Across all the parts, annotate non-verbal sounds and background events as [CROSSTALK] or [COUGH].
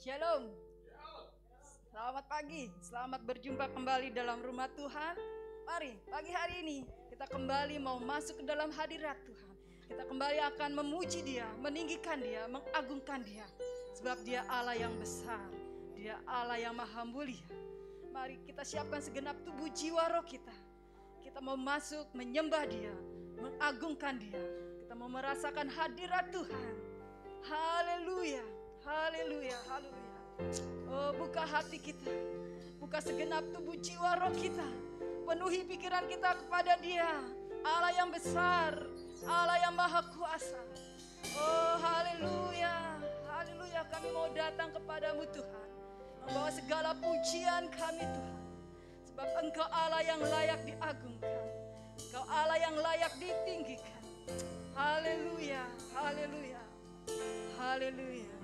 Shalom. Selamat pagi, selamat berjumpa kembali dalam rumah Tuhan. Mari, pagi hari ini kita kembali mau masuk ke dalam hadirat Tuhan. Kita kembali akan memuji Dia, meninggikan Dia, mengagungkan Dia. Sebab Dia Allah yang besar, Dia Allah yang maha mulia. Mari kita siapkan segenap tubuh jiwa roh kita. Kita mau masuk menyembah Dia, mengagungkan Dia. Kita mau merasakan hadirat Tuhan. Haleluya. Haleluya, haleluya. Oh, buka hati kita. Buka segenap tubuh jiwa roh kita. Penuhi pikiran kita kepada Dia. Allah yang besar, Allah yang maha kuasa. Oh, haleluya. Haleluya, kami mau datang kepadamu Tuhan. Membawa segala pujian kami Tuhan. Sebab Engkau Allah yang layak diagungkan. Engkau Allah yang layak ditinggikan. Haleluya, haleluya. Haleluya.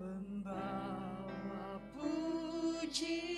Membawa pujianku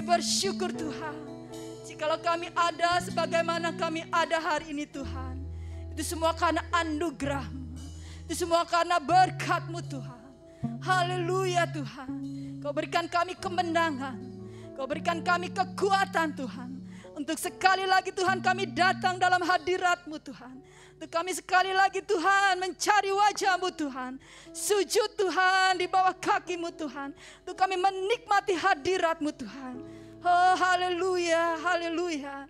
Kami bersyukur Tuhan. Jikalau kami ada sebagaimana kami ada hari ini Tuhan. Itu semua karena anugerahmu. Itu semua karena berkatmu Tuhan. Haleluya Tuhan. Kau berikan kami kemenangan. Kau berikan kami kekuatan Tuhan. Untuk sekali lagi Tuhan kami datang dalam hadiratmu Tuhan. Untuk kami sekali lagi Tuhan mencari wajahmu Tuhan. Sujud Tuhan di bawah kakimu Tuhan. Untuk kami menikmati hadiratmu Tuhan. Oh haleluya, haleluya.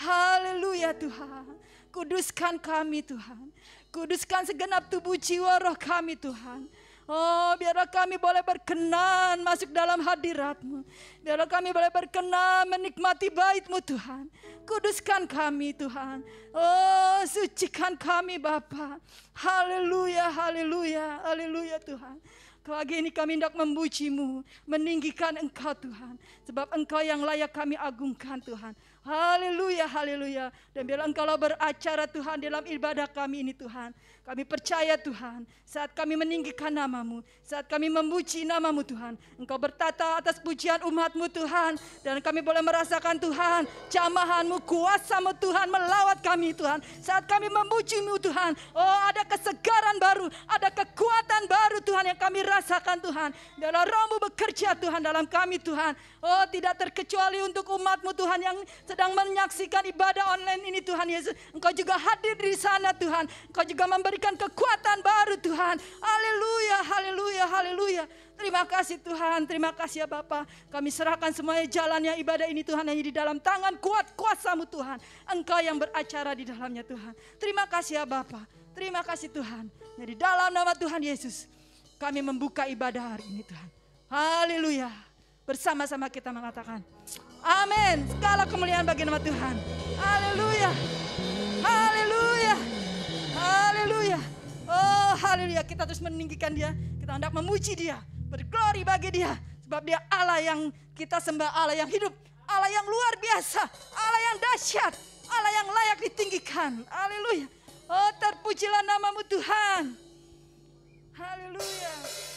Haleluya Tuhan. Kuduskan kami Tuhan. Kuduskan segenap tubuh jiwa roh kami Tuhan. Oh, biarlah kami boleh berkenan masuk dalam hadiratmu. Biarlah kami boleh berkenan menikmati baitmu Tuhan. Kuduskan kami Tuhan. Oh, sucikan kami Bapa. Haleluya, haleluya, haleluya Tuhan. Pagi ini kami hendak memujimu, meninggikan Engkau Tuhan. Sebab Engkau yang layak kami agungkan Tuhan. Haleluya, haleluya. Dan biarlah Engkau beracara Tuhan dalam ibadah kami ini Tuhan. Kami percaya Tuhan, saat kami meninggikan namamu, saat kami memuji namamu Tuhan, Engkau bertata atas pujian umatmu Tuhan, dan kami boleh merasakan Tuhan, jamahanmu, kuasamu Tuhan melawat kami Tuhan. Saat kami memujimu Tuhan, oh ada kesegaran baru, ada kekuatan baru Tuhan yang kami rasakan Tuhan. Biarlah rohmu bekerja Tuhan dalam kami Tuhan. Oh tidak terkecuali untuk umatmu Tuhan yang sedang menyaksikan ibadah online ini Tuhan Yesus. Engkau juga hadir di sana Tuhan. Engkau juga memberikan kekuatan baru Tuhan. Haleluya, haleluya, haleluya. Terima kasih Tuhan, terima kasih ya Bapak. Kami serahkan semuanya jalannya ibadah ini Tuhan hanya di dalam tangan kuat kuasamu Tuhan. Engkau yang beracara di dalamnya Tuhan. Terima kasih ya Bapak, terima kasih Tuhan. Jadi dalam nama Tuhan Yesus, kami membuka ibadah hari ini Tuhan. Haleluya. Bersama-sama kita mengatakan, Amin. Segala kemuliaan bagi nama Tuhan. Haleluya. Haleluya. Haleluya. Oh, haleluya. Kita terus meninggikan dia. Kita hendak memuji dia. Berglori bagi dia. Sebab dia Allah yang kita sembah, Allah yang hidup, Allah yang luar biasa, Allah yang dahsyat, Allah yang layak ditinggikan. Haleluya. Oh terpujilah namamu Tuhan. Haleluya.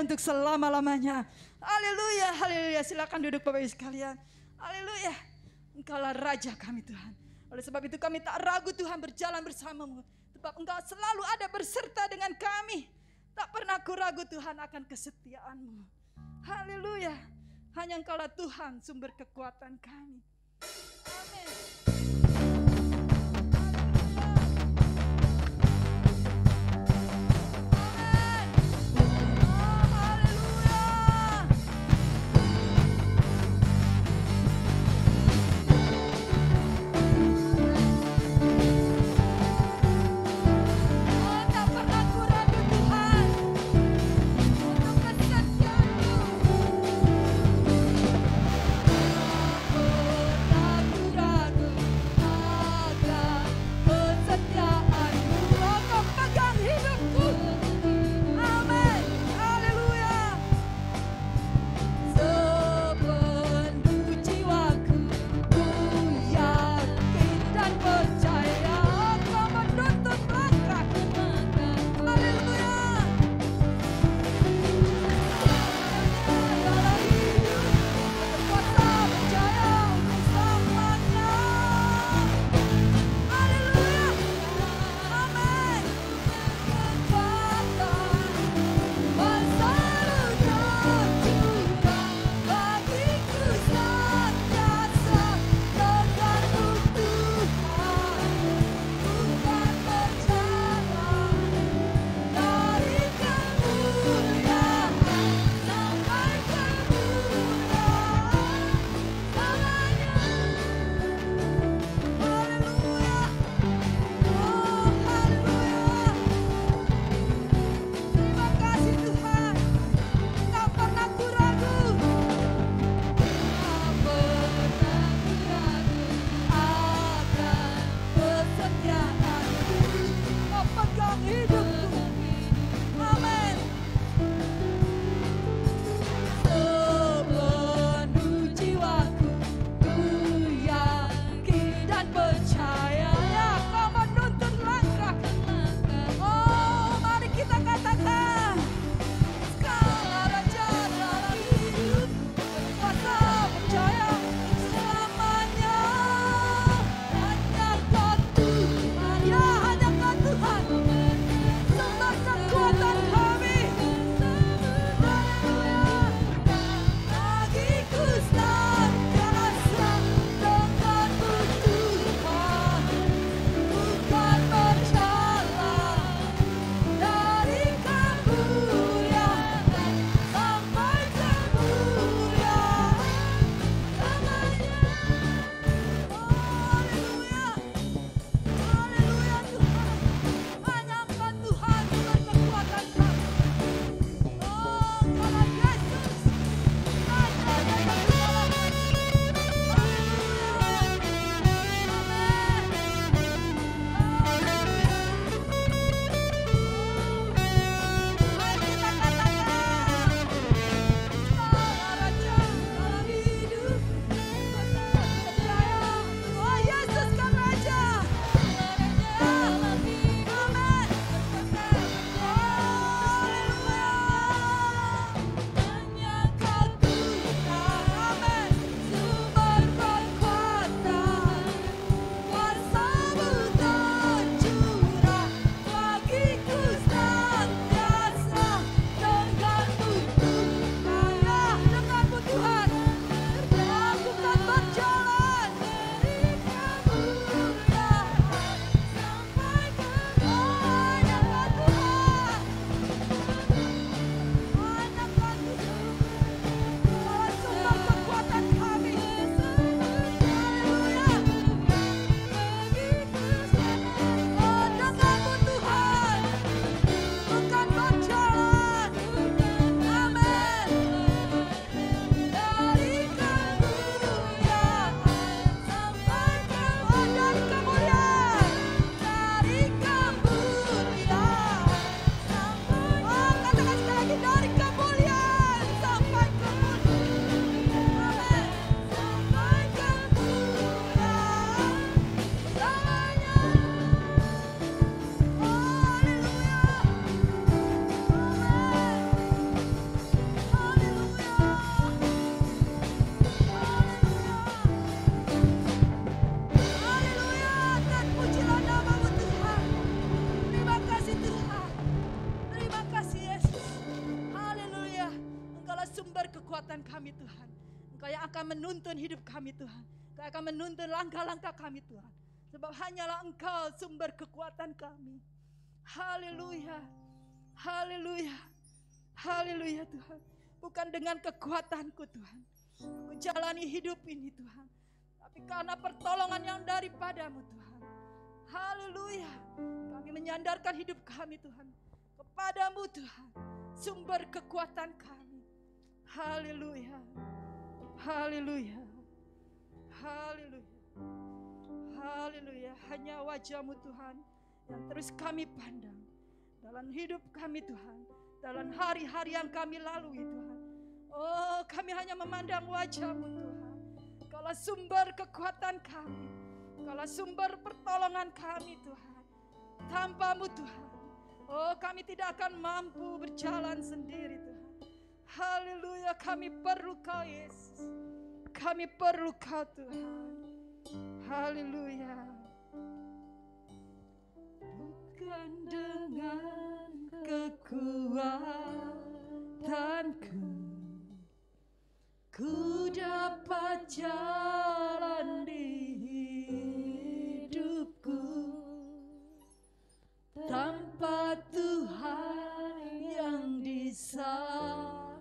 Untuk selama-lamanya. Haleluya, haleluya. Silakan duduk Bapak Ibu sekalian. Haleluya. Engkaulah Raja kami Tuhan. Oleh sebab itu kami tak ragu Tuhan berjalan bersamamu. Sebab engkau selalu ada berserta dengan kami. Tak pernah ku ragu Tuhan akan kesetiaanmu. Haleluya. Hanya engkaulah Tuhan sumber kekuatan kami. Amin. Akan menuntun langkah-langkah kami Tuhan. Sebab hanyalah Engkau sumber kekuatan kami. Haleluya. Haleluya. Haleluya Tuhan. Bukan dengan kekuatanku Tuhan. Aku jalani hidup ini Tuhan. Tapi karena pertolongan yang daripadamu Tuhan. Haleluya. Kami menyandarkan hidup kami Tuhan. Kepadamu Tuhan. Sumber kekuatan kami. Haleluya. Haleluya. Haleluya. Haleluya. Hanya wajahmu Tuhan yang terus kami pandang. Dalam hidup kami Tuhan. Dalam hari-hari yang kami lalui Tuhan. Oh kami hanya memandang wajahmu Tuhan. Kalau sumber kekuatan kami. Kalau sumber pertolongan kami Tuhan. Tanpamu Tuhan. Oh kami tidak akan mampu berjalan sendiri Tuhan. Haleluya kami perlu kau Yesus. Kami perlu kau Tuhan. Haleluya. Bukan dengan kekuatanku Ku dapat jalan di hidupku Tanpa Tuhan yang di sampingku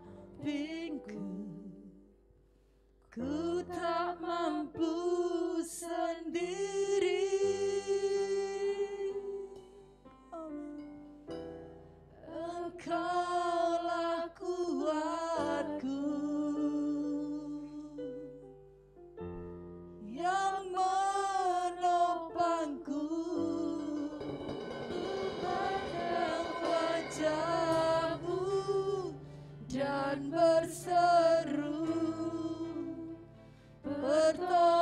Ku tak mampu sendiri. Engkaulah muerto.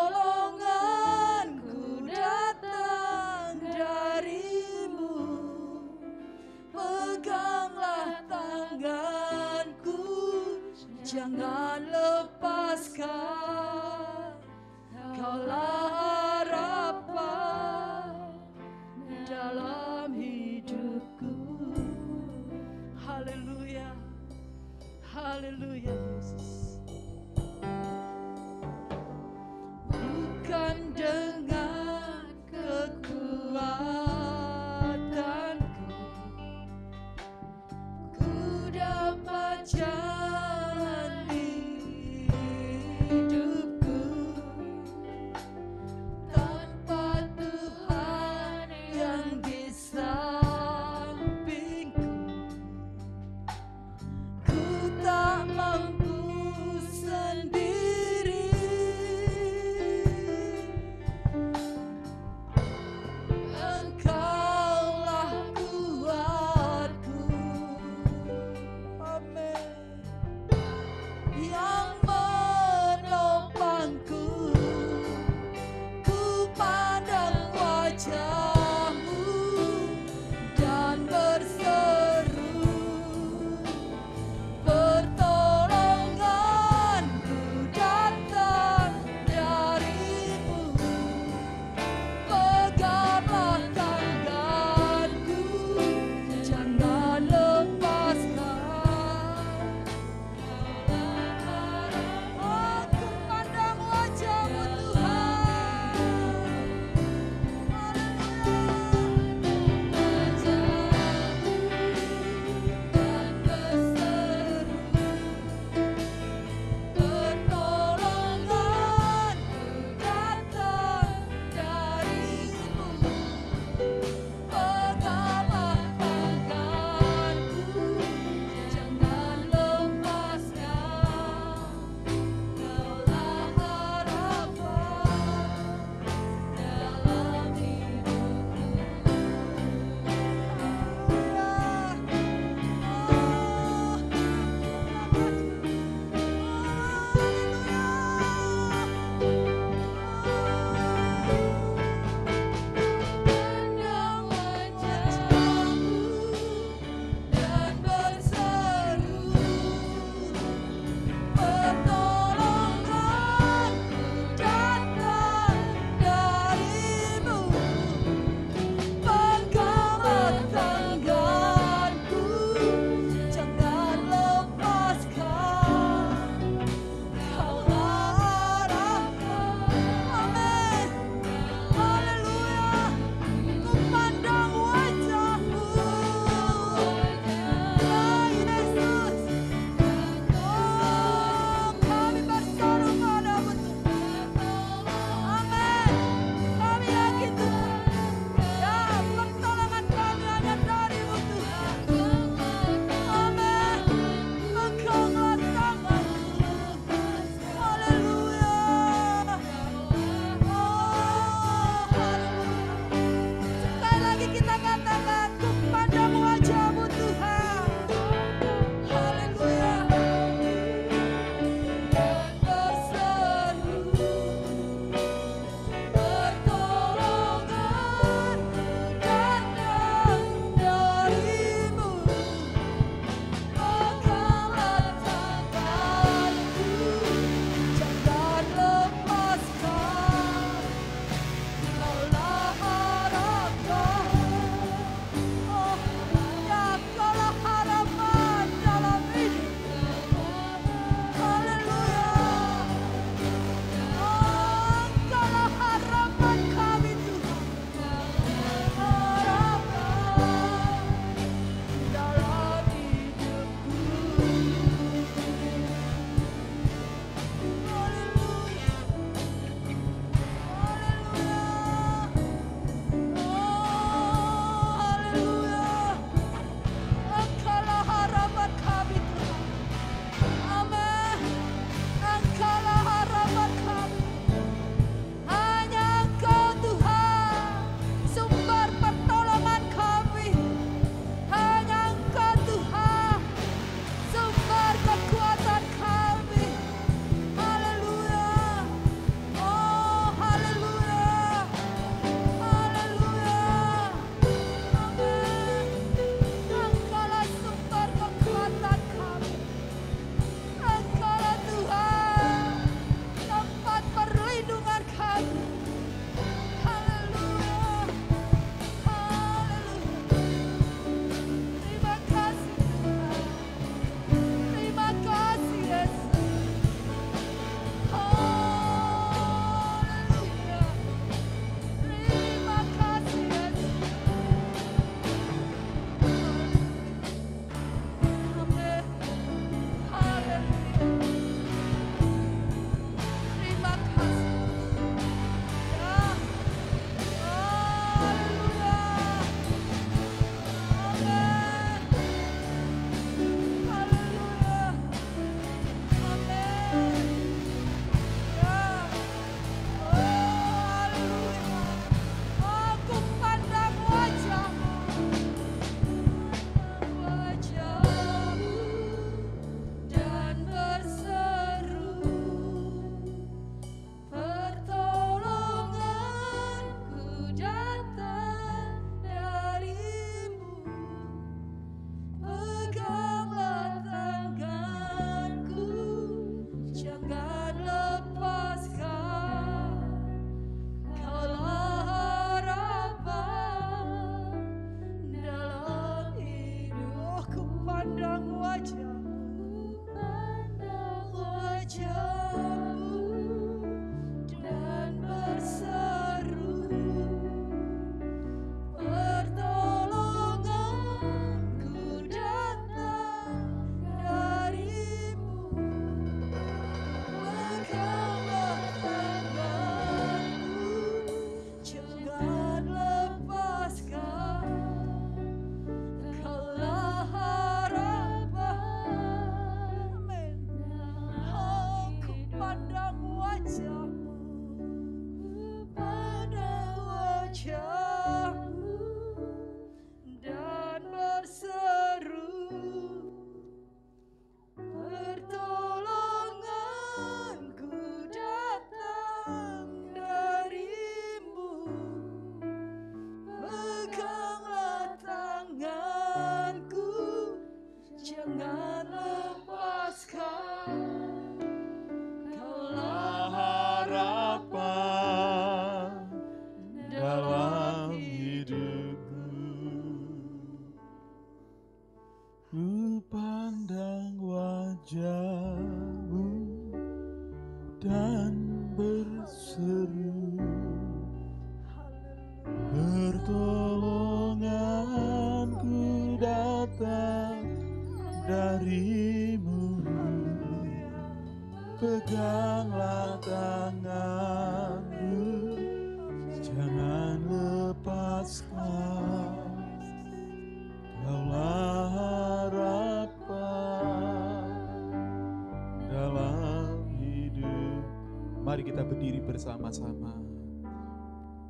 Bersama-sama.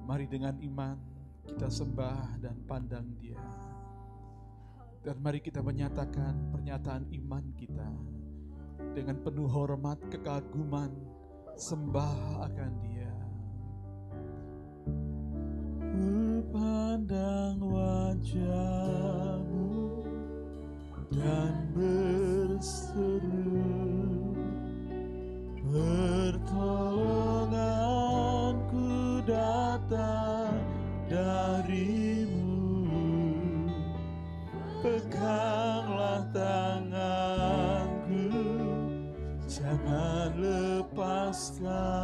Mari dengan iman kita sembah dan pandang dia. Dan mari kita menyatakan pernyataan iman kita dengan penuh hormat, kekaguman, sembah akan dia. Pandang wajahmu dan berseru love.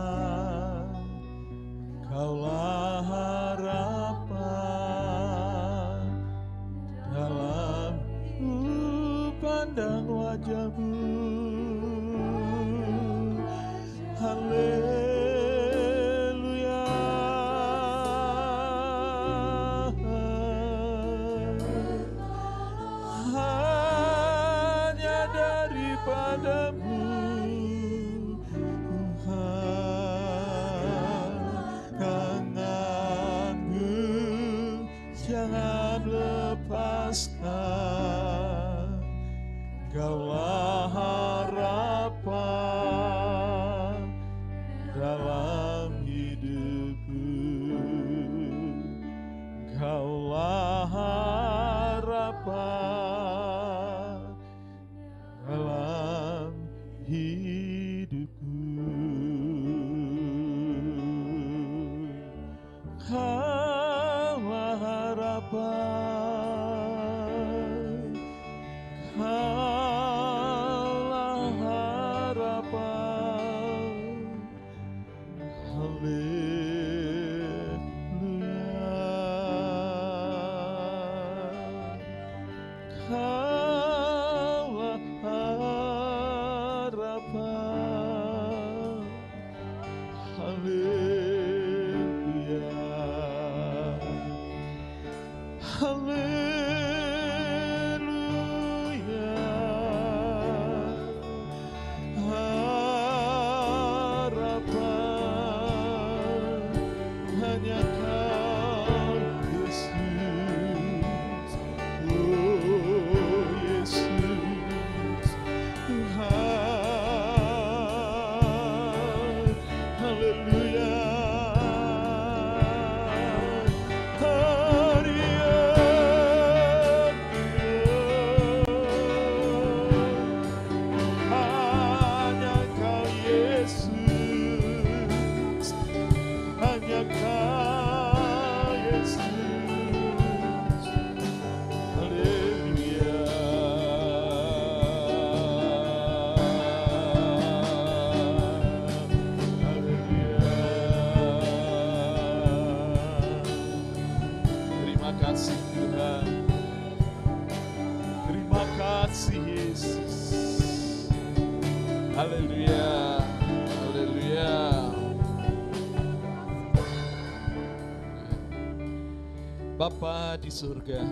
Di surga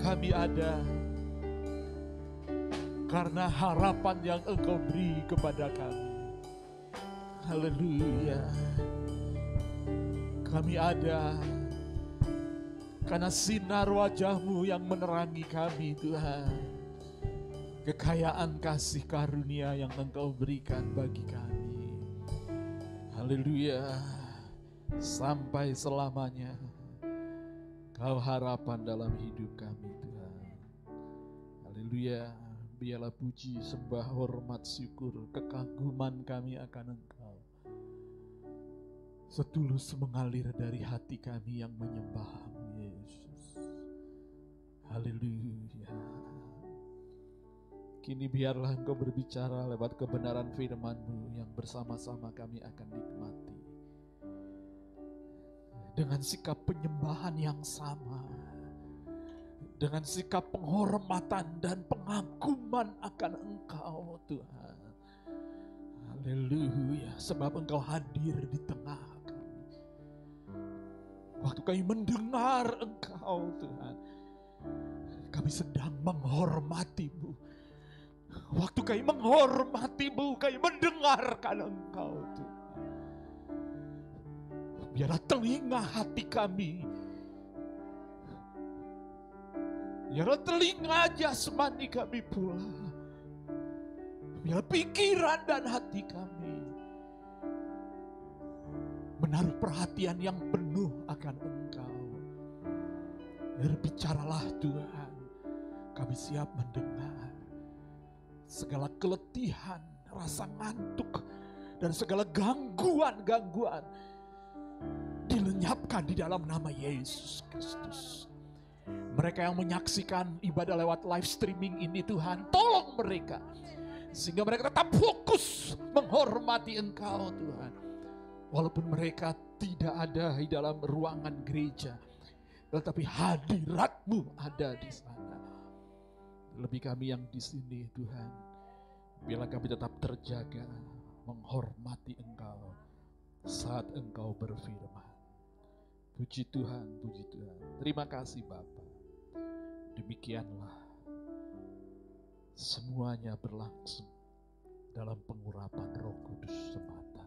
Kami ada karena harapan yang Engkau beri kepada kami. Haleluya. Kami ada karena sinar wajahmu yang menerangi kami Tuhan. Kekayaan kasih karunia yang Engkau berikan bagi kami. Haleluya. Sampai selamanya. Kau harapan dalam hidup kami Tuhan. Haleluya. Biarlah puji, sembah, hormat, syukur, kekaguman kami akan Engkau. Setulus mengalir dari hati kami yang menyembahmu Yesus. Haleluya. Kini biarlah Engkau berbicara lewat kebenaran firman-Mu yang bersama-sama kami akan nikmati. Dengan sikap penyembahan yang sama. Dengan sikap penghormatan dan pengaguman akan Engkau Tuhan. Haleluya, sebab Engkau hadir di tengah kami. Waktu kami mendengar Engkau Tuhan, kami sedang menghormatimu. Waktu kami menghormatimu, kami mendengarkan Engkau Tuhan. Biarlah telinga hati kami. Biarlah telinga jasmani kami pula. Biarlah pikiran dan hati kami. Menaruh perhatian yang penuh akan Engkau. Berbicaralah Tuhan. Kami siap mendengar segala keletihan, rasa ngantuk, dan segala gangguan-gangguan dilenyapkan di dalam nama Yesus Kristus. Mereka yang menyaksikan ibadah lewat live streaming ini Tuhan, tolong mereka. Sehingga mereka tetap fokus menghormati Engkau Tuhan. Walaupun mereka tidak ada di dalam ruangan gereja. Tetapi hadiratmu ada di sana. Lebih kami yang di sini Tuhan. Bila kami tetap terjaga menghormati Engkau saat Engkau berfirman. Puji Tuhan, puji Tuhan. Terima kasih Bapa. Demikianlah semuanya berlangsung dalam pengurapan Roh Kudus semata.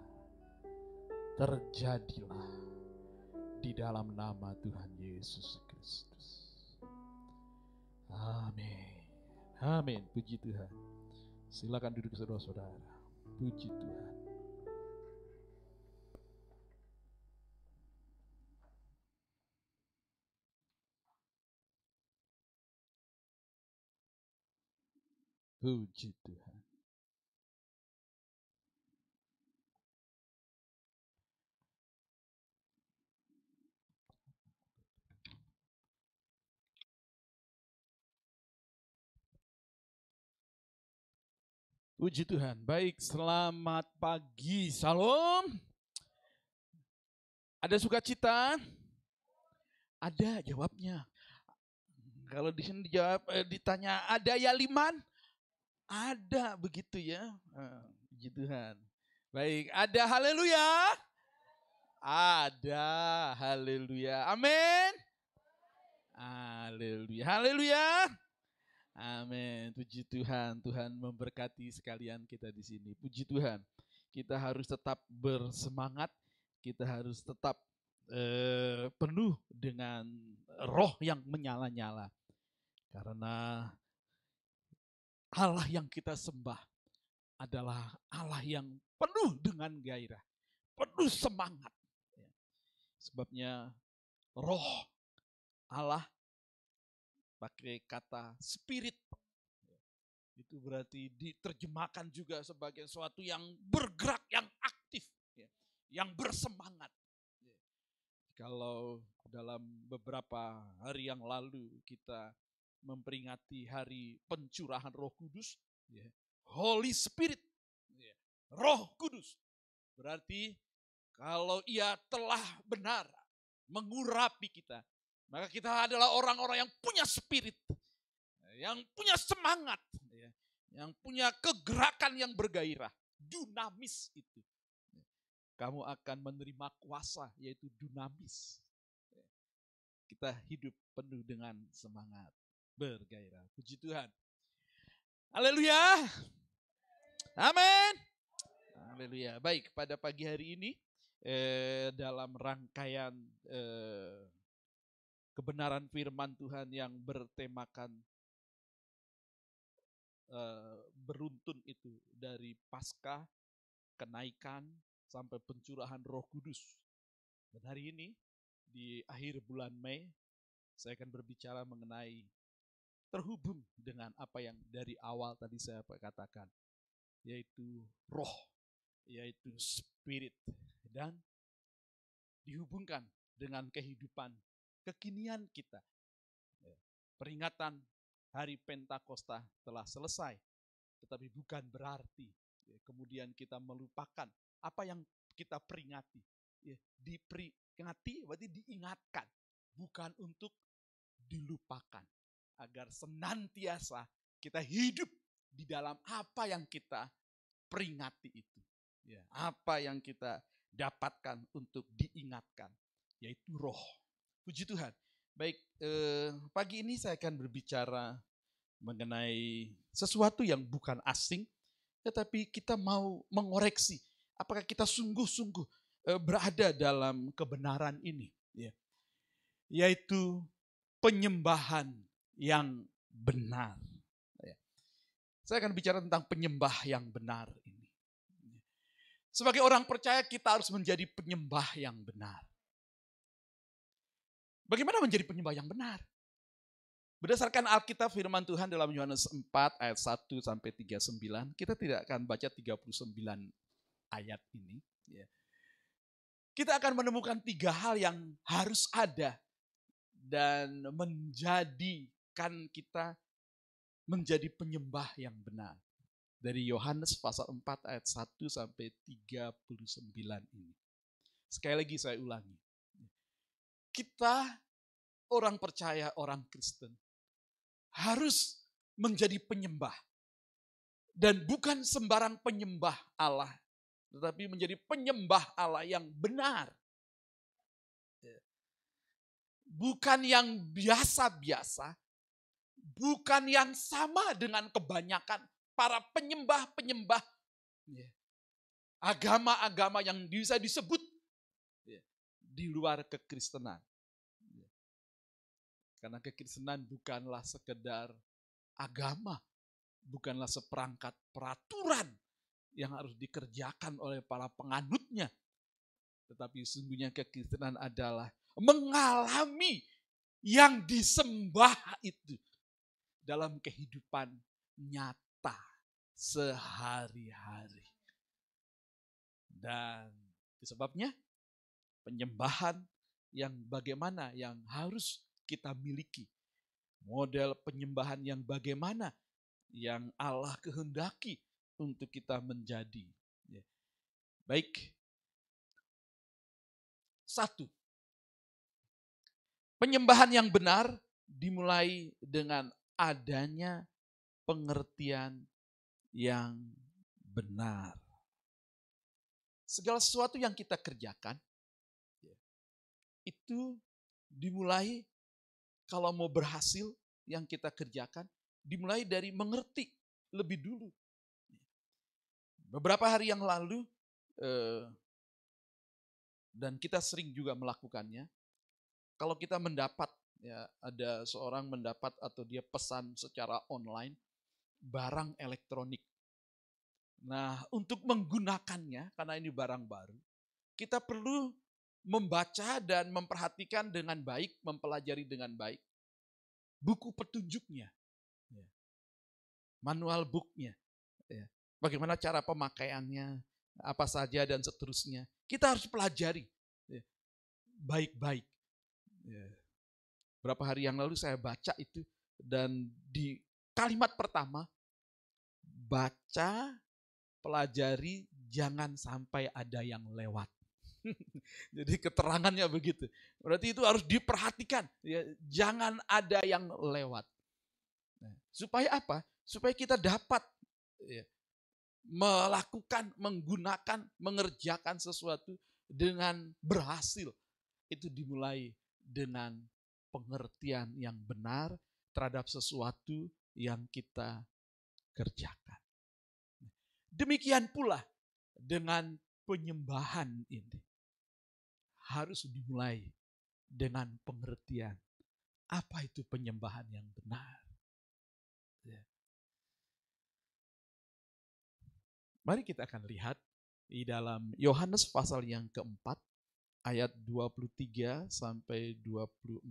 Terjadilah di dalam nama Tuhan Yesus Kristus. Amin. Amin. Puji Tuhan. Silakan duduk saudara-saudara. Puji Tuhan. Puji Tuhan. Puji Tuhan. Baik, selamat pagi. Salam. Ada sukacita? Ada jawabnya. Kalau di sini dijawab, eh, ditanya ada ya liman? Ada begitu ya. Eh, puji Tuhan. Baik, ada haleluya? Ada haleluya. Amin. Haleluya. Haleluya. Amin. Puji Tuhan. Tuhan memberkati sekalian kita di sini. Puji Tuhan. Kita harus tetap bersemangat. Kita harus tetap eh, penuh dengan roh yang menyala-nyala. Karena Allah yang kita sembah adalah Allah yang penuh dengan gairah, penuh semangat. Ya. Sebabnya roh Allah pakai kata spirit. Itu berarti diterjemahkan juga sebagai sesuatu yang bergerak, yang aktif, ya, yang bersemangat. Ya. Kalau dalam beberapa hari yang lalu kita memperingati hari pencurahan Roh Kudus, ya, Holy Spirit, ya, Roh Kudus. Berarti kalau ia telah benar mengurapi kita, maka kita adalah orang-orang yang punya spirit, yang punya semangat, ya, yang punya kegerakan yang bergairah, dinamis itu. Kamu akan menerima kuasa yaitu dinamis. Kita hidup penuh dengan semangat bergairah. Puji Tuhan. Haleluya. Amin. Haleluya. Baik, pada pagi hari ini eh, dalam rangkaian eh, kebenaran firman Tuhan yang bertemakan eh, beruntun itu dari pasca kenaikan sampai pencurahan Roh Kudus. Dan hari ini di akhir bulan Mei saya akan berbicara mengenai terhubung dengan apa yang dari awal tadi saya katakan, yaitu roh, yaitu spirit, dan dihubungkan dengan kehidupan kekinian kita. Ya, peringatan hari Pentakosta telah selesai, tetapi bukan berarti ya, kemudian kita melupakan apa yang kita peringati. Ya, diperingati berarti diingatkan, bukan untuk dilupakan agar senantiasa kita hidup di dalam apa yang kita peringati itu. Ya, apa yang kita dapatkan untuk diingatkan, yaitu roh. Puji Tuhan. Baik, eh, pagi ini saya akan berbicara mengenai sesuatu yang bukan asing, tetapi kita mau mengoreksi apakah kita sungguh-sungguh eh, berada dalam kebenaran ini, ya. yaitu penyembahan yang benar. Ya. Saya akan bicara tentang penyembah yang benar ini. Sebagai orang percaya kita harus menjadi penyembah yang benar. Bagaimana menjadi penyembah yang benar? Berdasarkan Alkitab firman Tuhan dalam Yohanes 4 ayat 1 sampai 39, kita tidak akan baca 39 ayat ini. Ya. Kita akan menemukan tiga hal yang harus ada dan menjadikan kita menjadi penyembah yang benar. Dari Yohanes pasal 4 ayat 1 sampai 39 ini. Sekali lagi saya ulangi. Kita orang percaya, orang Kristen harus menjadi penyembah. Dan bukan sembarang penyembah Allah, tetapi menjadi penyembah Allah yang benar. Bukan yang biasa-biasa, bukan yang sama dengan kebanyakan para penyembah-penyembah ya. agama-agama yang bisa disebut ya, di luar kekristenan. Karena kekristenan bukanlah sekedar agama, bukanlah seperangkat peraturan yang harus dikerjakan oleh para penganutnya. Tetapi sesungguhnya kekristenan adalah mengalami yang disembah itu dalam kehidupan nyata sehari-hari. Dan sebabnya penyembahan yang bagaimana yang harus kita miliki. Model penyembahan yang bagaimana yang Allah kehendaki untuk kita menjadi. Ya. Baik. Satu. Penyembahan yang benar dimulai dengan adanya pengertian yang benar. Segala sesuatu yang kita kerjakan ya, itu dimulai kalau mau berhasil yang kita kerjakan, dimulai dari mengerti lebih dulu. Beberapa hari yang lalu, eh, dan kita sering juga melakukannya, kalau kita mendapat, ya ada seorang mendapat atau dia pesan secara online, barang elektronik. Nah, untuk menggunakannya, karena ini barang baru, kita perlu membaca dan memperhatikan dengan baik, mempelajari dengan baik buku petunjuknya, ya. manual booknya, ya. bagaimana cara pemakaiannya, apa saja dan seterusnya. Kita harus pelajari ya. baik-baik. Ya. Berapa hari yang lalu saya baca itu dan di kalimat pertama baca, pelajari, jangan sampai ada yang lewat. [LAUGHS] Jadi keterangannya begitu. Berarti itu harus diperhatikan. Ya, jangan ada yang lewat. Nah, supaya apa? Supaya kita dapat ya, melakukan, menggunakan, mengerjakan sesuatu dengan berhasil. Itu dimulai dengan pengertian yang benar terhadap sesuatu yang kita kerjakan. Demikian pula dengan penyembahan ini harus dimulai dengan pengertian apa itu penyembahan yang benar. Ya. Mari kita akan lihat di dalam Yohanes pasal yang keempat ayat 23 sampai 24.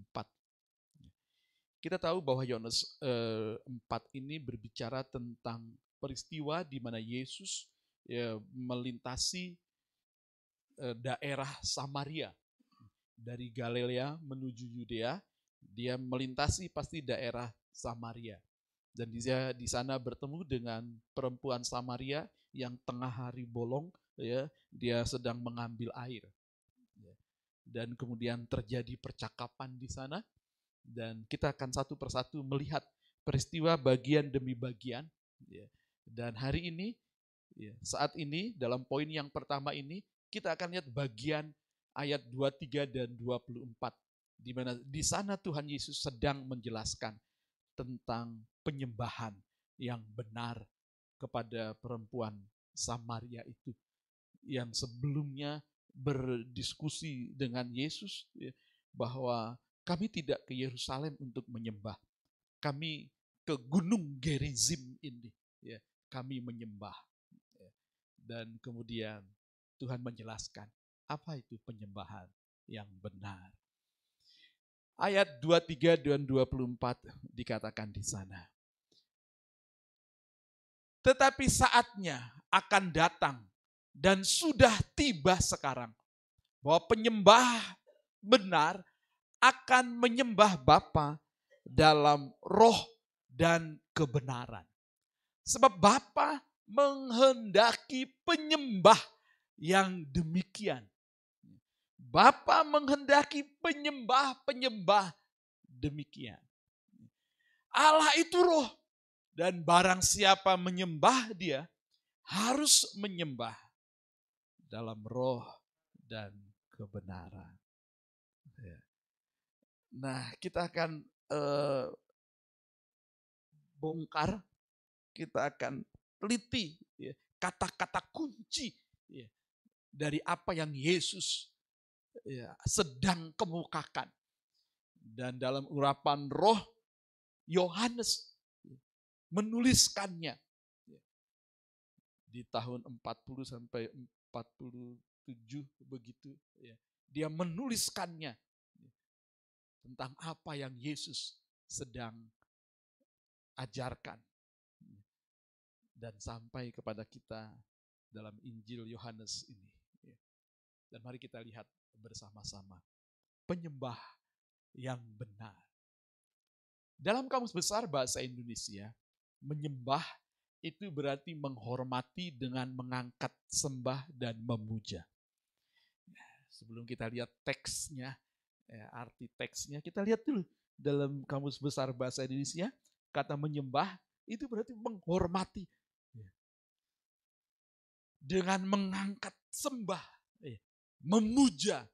Kita tahu bahwa Yohanes eh, 4 ini berbicara tentang peristiwa di mana Yesus ya, melintasi Eh, daerah Samaria. Dari Galilea menuju Yudea, dia melintasi pasti daerah Samaria. Dan dia di sana bertemu dengan perempuan Samaria yang tengah hari bolong, ya, dia sedang mengambil air. Dan kemudian terjadi percakapan di sana, dan kita akan satu persatu melihat peristiwa bagian demi bagian. Ya. Dan hari ini, ya, saat ini dalam poin yang pertama ini kita akan lihat bagian ayat 23 dan 24 di mana di sana Tuhan Yesus sedang menjelaskan tentang penyembahan yang benar kepada perempuan Samaria itu yang sebelumnya berdiskusi dengan Yesus ya, bahwa kami tidak ke Yerusalem untuk menyembah. Kami ke Gunung Gerizim ini, ya, kami menyembah. Ya. Dan kemudian Tuhan menjelaskan apa itu penyembahan yang benar. Ayat 23 dan 24 dikatakan di sana. Tetapi saatnya akan datang dan sudah tiba sekarang bahwa penyembah benar akan menyembah Bapa dalam roh dan kebenaran. Sebab Bapa menghendaki penyembah yang demikian. Bapa menghendaki penyembah-penyembah demikian. Allah itu roh dan barang siapa menyembah dia harus menyembah dalam roh dan kebenaran. Ya. Nah, kita akan uh, bongkar, kita akan teliti ya, kata-kata kunci ya, dari apa yang Yesus ya, sedang kemukakan. Dan dalam urapan roh, Yohanes menuliskannya di tahun 40 sampai 47 begitu ya. Dia menuliskannya tentang apa yang Yesus sedang ajarkan dan sampai kepada kita dalam Injil Yohanes ini. Ya. Dan mari kita lihat bersama-sama penyembah yang benar. Dalam kamus besar bahasa Indonesia, menyembah itu berarti menghormati dengan mengangkat sembah dan memuja. Sebelum kita lihat teksnya, ya, arti teksnya, kita lihat dulu dalam kamus besar bahasa Indonesia, kata menyembah itu berarti menghormati. Ya. Dengan mengangkat sembah, ya, memuja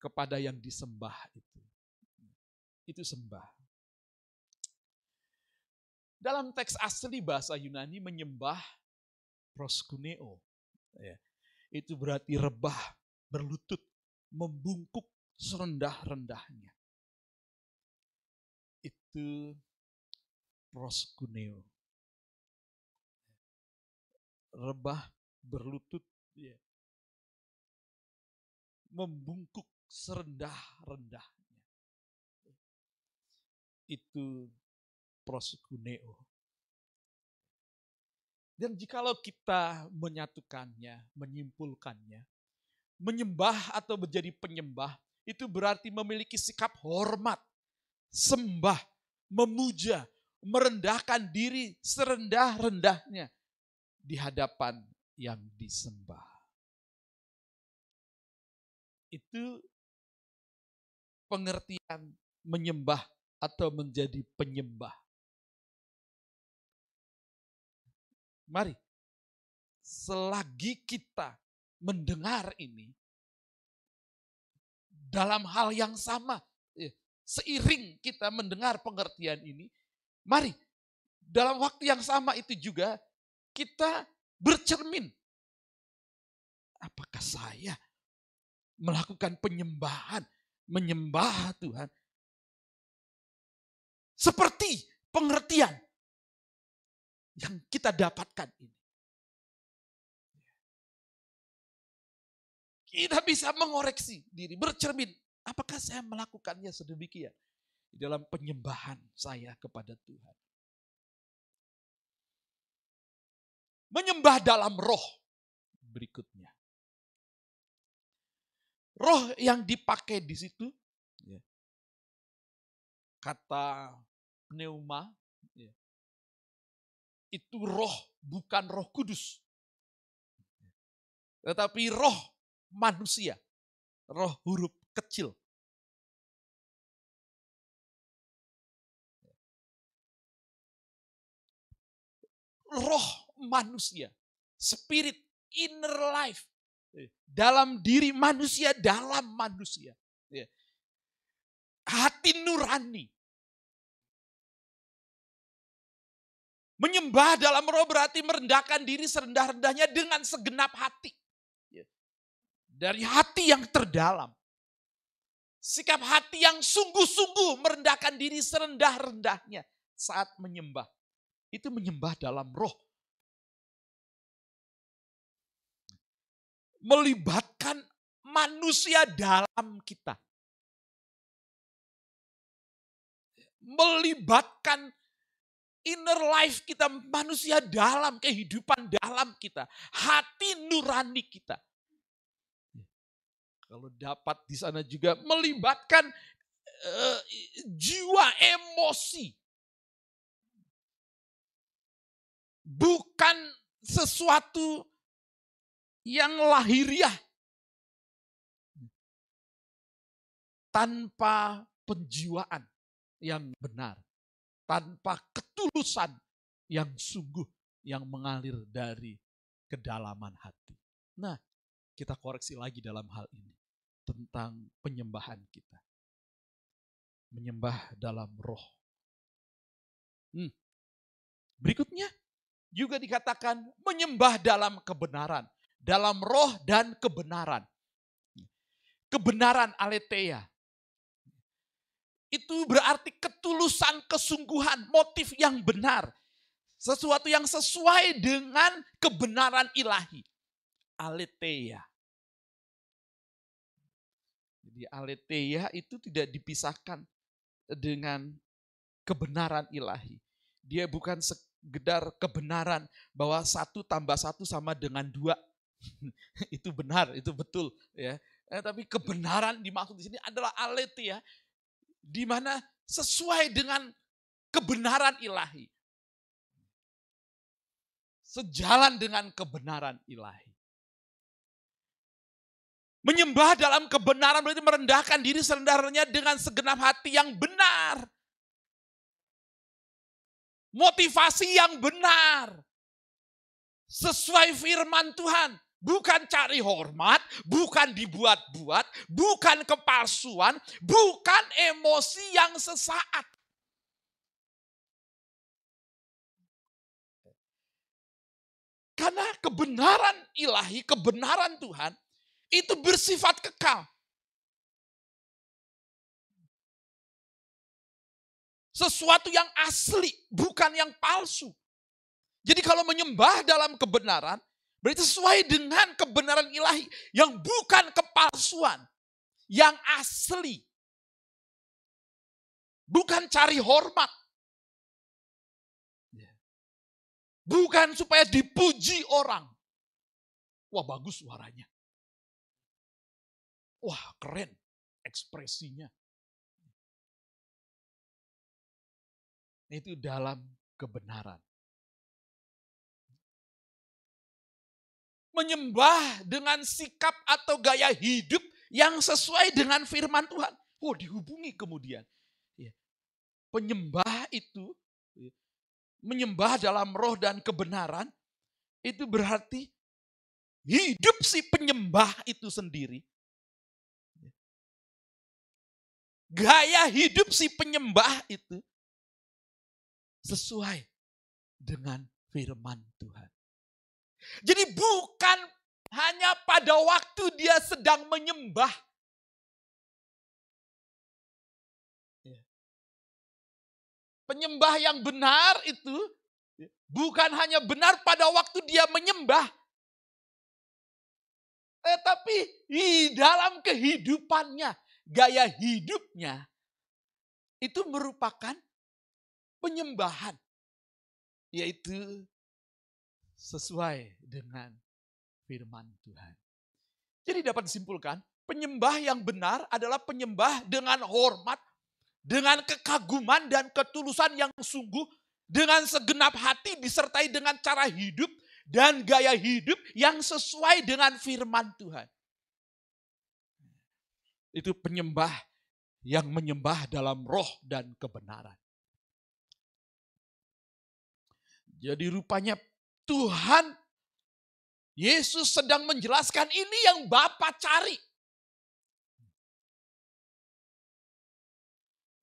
kepada yang disembah itu. Itu sembah. Dalam teks asli bahasa Yunani menyembah proskuneo. Ya. Itu berarti rebah, berlutut, membungkuk serendah-rendahnya. Itu proskuneo. Rebah, berlutut, ya. membungkuk serendah-rendahnya. Itu proskuneo. Dan jikalau kita menyatukannya, menyimpulkannya, menyembah atau menjadi penyembah, itu berarti memiliki sikap hormat, sembah, memuja, merendahkan diri serendah-rendahnya di hadapan yang disembah. Itu pengertian menyembah atau menjadi penyembah. Mari, selagi kita mendengar ini, dalam hal yang sama, ya, seiring kita mendengar pengertian ini, mari dalam waktu yang sama itu juga kita bercermin. Apakah saya melakukan penyembahan, menyembah Tuhan seperti pengertian yang kita dapatkan ini. Kita bisa mengoreksi diri, bercermin. Apakah saya melakukannya sedemikian di dalam penyembahan saya kepada Tuhan? Menyembah dalam roh berikutnya. Roh yang dipakai di situ, ya. kata pneuma, itu roh bukan roh kudus. Tetapi roh manusia, roh huruf kecil. Roh manusia, spirit, inner life, dalam diri manusia, dalam manusia. Hati nurani, Menyembah dalam roh berarti merendahkan diri serendah-rendahnya dengan segenap hati. Ya. Dari hati yang terdalam. Sikap hati yang sungguh-sungguh merendahkan diri serendah-rendahnya saat menyembah. Itu menyembah dalam roh. Melibatkan manusia dalam kita. Melibatkan inner life kita, manusia dalam, kehidupan dalam kita, hati nurani kita. Kalau dapat di sana juga melibatkan uh, jiwa emosi. Bukan sesuatu yang lahiriah. Tanpa penjiwaan yang benar tanpa ketulusan yang sungguh yang mengalir dari kedalaman hati. Nah, kita koreksi lagi dalam hal ini tentang penyembahan kita. Menyembah dalam roh. Hmm. Berikutnya juga dikatakan menyembah dalam kebenaran, dalam roh dan kebenaran. Kebenaran aletheia, itu berarti ketulusan, kesungguhan, motif yang benar. Sesuatu yang sesuai dengan kebenaran ilahi. Aletheia. Jadi aletheia itu tidak dipisahkan dengan kebenaran ilahi. Dia bukan sekedar kebenaran bahwa satu tambah satu sama dengan dua. [LAUGHS] itu benar, itu betul. ya. Eh, tapi kebenaran dimaksud di sini adalah aletheia di mana sesuai dengan kebenaran ilahi. Sejalan dengan kebenaran ilahi. Menyembah dalam kebenaran berarti merendahkan diri serendah-rendahnya dengan segenap hati yang benar. Motivasi yang benar. Sesuai firman Tuhan. Bukan cari hormat, bukan dibuat-buat, bukan kepalsuan, bukan emosi yang sesaat. Karena kebenaran ilahi, kebenaran Tuhan itu bersifat kekal. Sesuatu yang asli, bukan yang palsu. Jadi kalau menyembah dalam kebenaran, Berarti sesuai dengan kebenaran ilahi yang bukan kepalsuan, yang asli. Bukan cari hormat. Bukan supaya dipuji orang. Wah bagus suaranya. Wah keren ekspresinya. Itu dalam kebenaran. Menyembah dengan sikap atau gaya hidup yang sesuai dengan firman Tuhan. Oh, dihubungi kemudian. Ya. Penyembah itu, ya, menyembah dalam roh dan kebenaran, itu berarti hidup si penyembah itu sendiri. Ya. Gaya hidup si penyembah itu sesuai dengan firman Tuhan. Jadi bukan hanya pada waktu dia sedang menyembah. Ya. Penyembah yang benar itu bukan hanya benar pada waktu dia menyembah. Tetapi di dalam kehidupannya, gaya hidupnya, itu merupakan penyembahan. Yaitu sesuai dengan firman Tuhan. Jadi dapat disimpulkan, penyembah yang benar adalah penyembah dengan hormat, dengan kekaguman dan ketulusan yang sungguh, dengan segenap hati disertai dengan cara hidup dan gaya hidup yang sesuai dengan firman Tuhan. Itu penyembah yang menyembah dalam roh dan kebenaran. Jadi rupanya Tuhan Yesus sedang menjelaskan ini yang Bapak cari.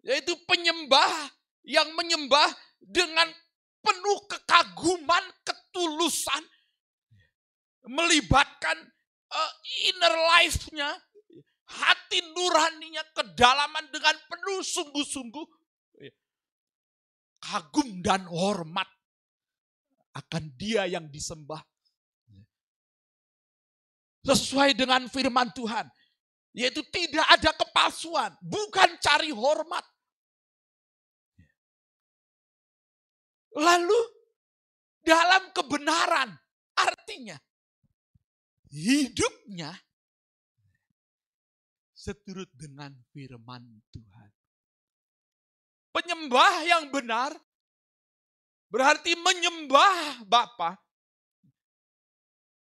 Yaitu penyembah yang menyembah dengan penuh kekaguman, ketulusan, melibatkan uh, inner life-nya, hati nuraninya, kedalaman dengan penuh sungguh-sungguh, kagum dan hormat akan dia yang disembah. Sesuai dengan firman Tuhan. Yaitu tidak ada kepalsuan. Bukan cari hormat. Lalu dalam kebenaran. Artinya hidupnya seturut dengan firman Tuhan. Penyembah yang benar berarti menyembah Bapa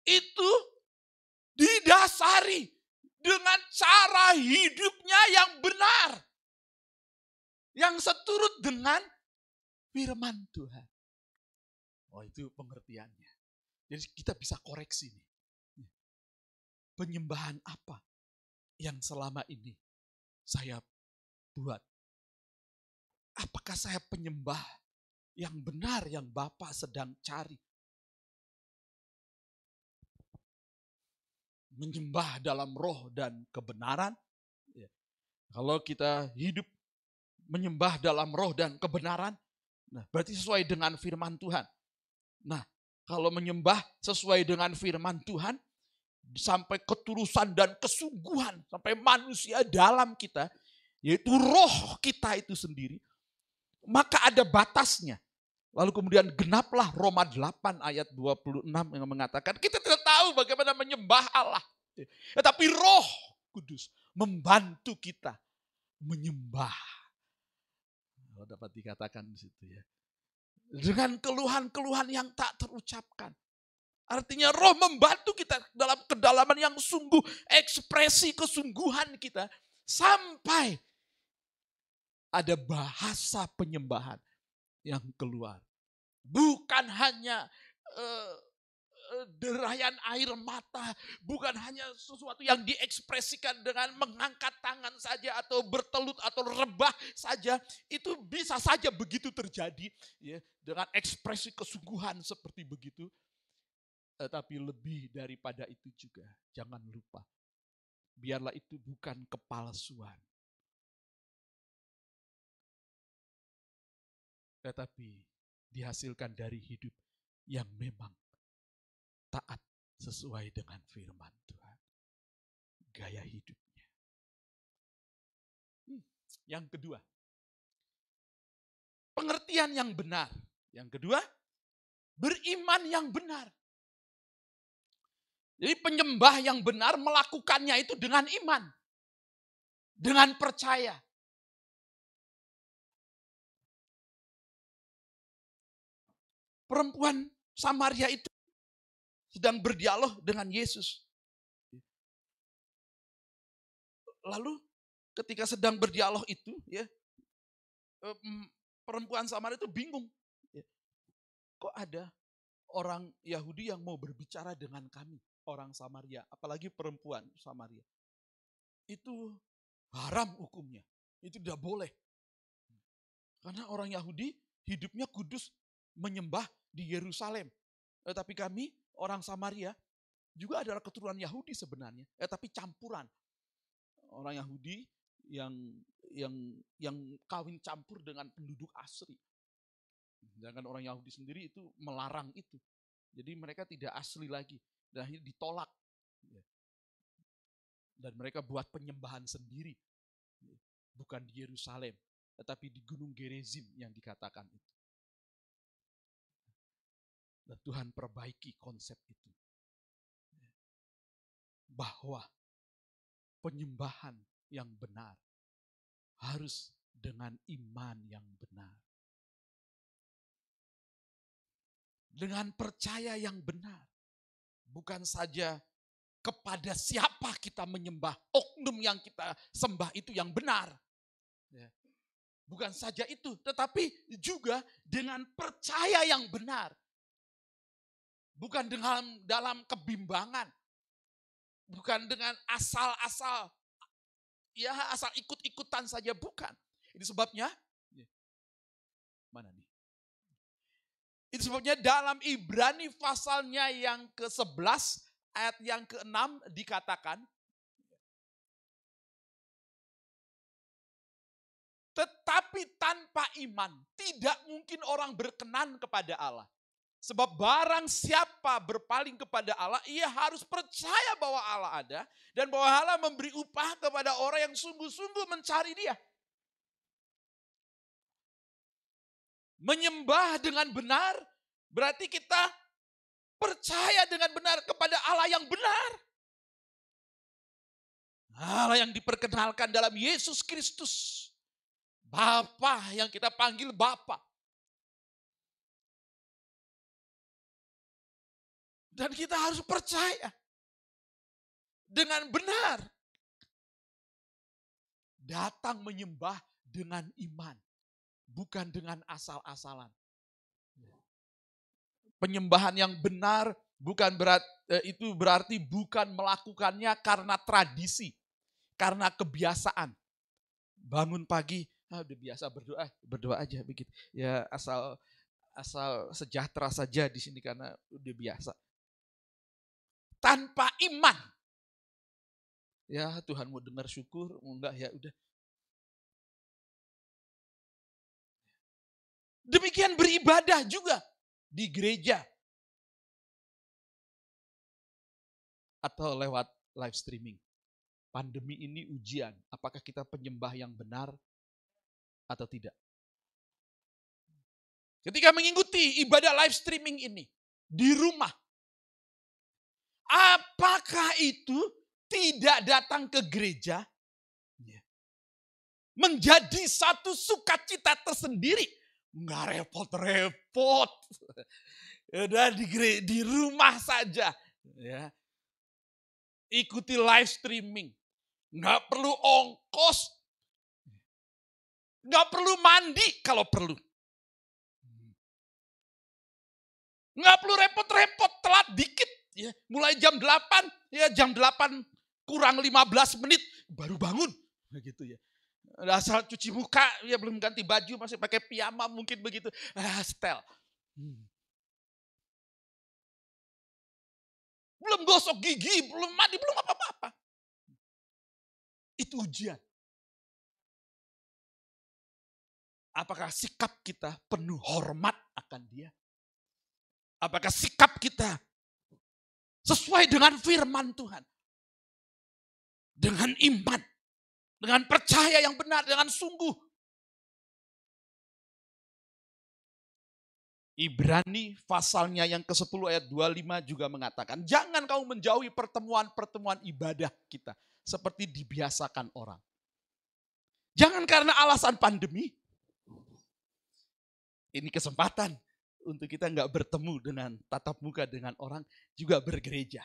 itu didasari dengan cara hidupnya yang benar. Yang seturut dengan firman Tuhan. Oh itu pengertiannya. Jadi kita bisa koreksi nih. Penyembahan apa yang selama ini saya buat? Apakah saya penyembah yang benar yang Bapak sedang cari? Menyembah dalam roh dan kebenaran. Ya. Kalau kita hidup menyembah dalam roh dan kebenaran, nah berarti sesuai dengan firman Tuhan. Nah, kalau menyembah sesuai dengan firman Tuhan, sampai ketulusan dan kesungguhan, sampai manusia dalam kita, yaitu roh kita itu sendiri, maka ada batasnya. Lalu kemudian genaplah Roma 8 ayat 26 yang mengatakan kita tidak tahu bagaimana menyembah Allah. Tetapi roh kudus membantu kita menyembah. Oh, dapat dikatakan di situ ya. Dengan keluhan-keluhan yang tak terucapkan. Artinya roh membantu kita dalam kedalaman yang sungguh, ekspresi kesungguhan kita. Sampai ada bahasa penyembahan yang keluar. Bukan hanya uh, derayan air mata, bukan hanya sesuatu yang diekspresikan dengan mengangkat tangan saja atau bertelut atau rebah saja, itu bisa saja begitu terjadi ya dengan ekspresi kesungguhan seperti begitu. Tetapi lebih daripada itu juga, jangan lupa. Biarlah itu bukan kepalsuan. Tetapi dihasilkan dari hidup yang memang taat sesuai dengan firman Tuhan. Gaya hidupnya. Hmm, yang kedua, pengertian yang benar. Yang kedua, beriman yang benar. Jadi penyembah yang benar melakukannya itu dengan iman. Dengan percaya. Perempuan Samaria itu sedang berdialog dengan Yesus. Lalu ketika sedang berdialog itu, ya perempuan Samaria itu bingung. Ya, kok ada orang Yahudi yang mau berbicara dengan kami, orang Samaria, apalagi perempuan Samaria. Itu haram hukumnya. Itu tidak boleh. Karena orang Yahudi hidupnya kudus menyembah di Yerusalem. Tetapi kami orang Samaria juga adalah keturunan Yahudi sebenarnya, eh, tapi campuran orang Yahudi yang yang yang kawin campur dengan penduduk asli. Sedangkan orang Yahudi sendiri itu melarang itu. Jadi mereka tidak asli lagi dan akhirnya ditolak. Dan mereka buat penyembahan sendiri. Bukan di Yerusalem, tetapi di Gunung Gerizim yang dikatakan itu. Dan Tuhan perbaiki konsep itu. Bahwa penyembahan yang benar harus dengan iman yang benar. Dengan percaya yang benar. Bukan saja kepada siapa kita menyembah, oknum yang kita sembah itu yang benar. Ya. Bukan saja itu, tetapi juga dengan percaya yang benar Bukan dengan dalam kebimbangan. Bukan dengan asal-asal. Ya asal ikut-ikutan saja. Bukan. Ini sebabnya. Mana nih? sebabnya dalam Ibrani pasalnya yang ke-11 ayat yang ke-6 dikatakan Tetapi tanpa iman tidak mungkin orang berkenan kepada Allah. Sebab barang siapa berpaling kepada Allah, ia harus percaya bahwa Allah ada dan bahwa Allah memberi upah kepada orang yang sungguh-sungguh mencari dia. Menyembah dengan benar berarti kita percaya dengan benar kepada Allah yang benar. Allah yang diperkenalkan dalam Yesus Kristus. Bapa yang kita panggil Bapa. Dan kita harus percaya dengan benar. Datang menyembah dengan iman, bukan dengan asal-asalan. Penyembahan yang benar bukan berat eh, itu berarti bukan melakukannya karena tradisi, karena kebiasaan. Bangun pagi, ah, udah biasa berdoa, berdoa aja begitu. Ya asal asal sejahtera saja di sini karena udah biasa. Tanpa iman. Ya Tuhan mau dengar syukur, enggak ya udah. Demikian beribadah juga di gereja. Atau lewat live streaming. Pandemi ini ujian, apakah kita penyembah yang benar atau tidak. Ketika mengikuti ibadah live streaming ini di rumah, apakah itu tidak datang ke gereja ya. menjadi satu sukacita tersendiri? Nggak repot-repot. [LAUGHS] Udah di, di rumah saja. Ya. Ikuti live streaming. Nggak perlu ongkos, Nggak perlu mandi kalau perlu. Nggak perlu repot-repot, telat dikit. Ya, mulai jam 8, ya jam 8 kurang 15 menit baru bangun. Begitu ya. Asal cuci muka, ya belum ganti baju, masih pakai piyama mungkin begitu. Ah, setel. Hmm. Belum gosok gigi, belum mandi, belum apa-apa. Itu ujian. Apakah sikap kita penuh hormat akan dia? Apakah sikap kita sesuai dengan firman Tuhan? Dengan iman, dengan percaya yang benar, dengan sungguh. Ibrani pasalnya yang ke-10 ayat 25 juga mengatakan, jangan kamu menjauhi pertemuan-pertemuan ibadah kita seperti dibiasakan orang. Jangan karena alasan pandemi, ini kesempatan untuk kita nggak bertemu dengan tatap muka dengan orang, juga bergereja.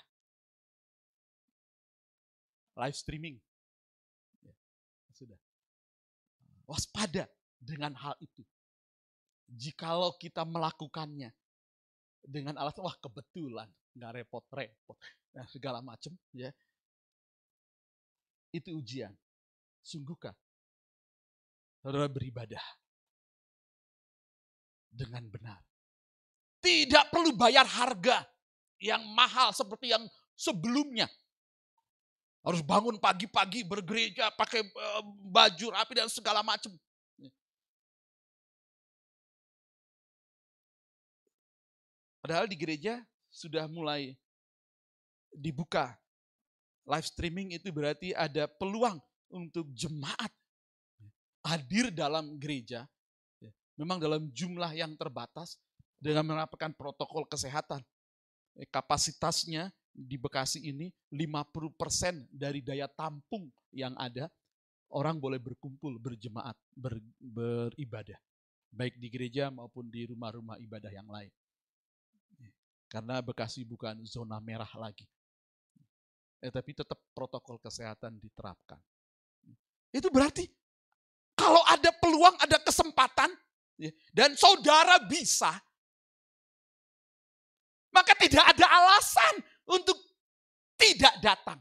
Live streaming. Ya, sudah. Waspada dengan hal itu. Jikalau kita melakukannya dengan alasan, wah kebetulan, nggak repot-repot, nah, segala macam, ya. Itu ujian. Sungguhkah saudara beribadah dengan benar. Tidak perlu bayar harga yang mahal seperti yang sebelumnya. Harus bangun pagi-pagi bergereja, pakai eh, baju rapi dan segala macam. Padahal di gereja sudah mulai dibuka. Live streaming itu berarti ada peluang untuk jemaat hadir dalam gereja memang dalam jumlah yang terbatas dengan menerapkan protokol kesehatan. Eh, kapasitasnya di Bekasi ini 50% dari daya tampung yang ada, orang boleh berkumpul, berjemaat, ber, beribadah. Baik di gereja maupun di rumah-rumah ibadah yang lain. Karena Bekasi bukan zona merah lagi. Eh, tapi tetap protokol kesehatan diterapkan. Itu berarti kalau ada peluang, ada kesempatan, Ya. dan saudara bisa, maka tidak ada alasan untuk tidak datang.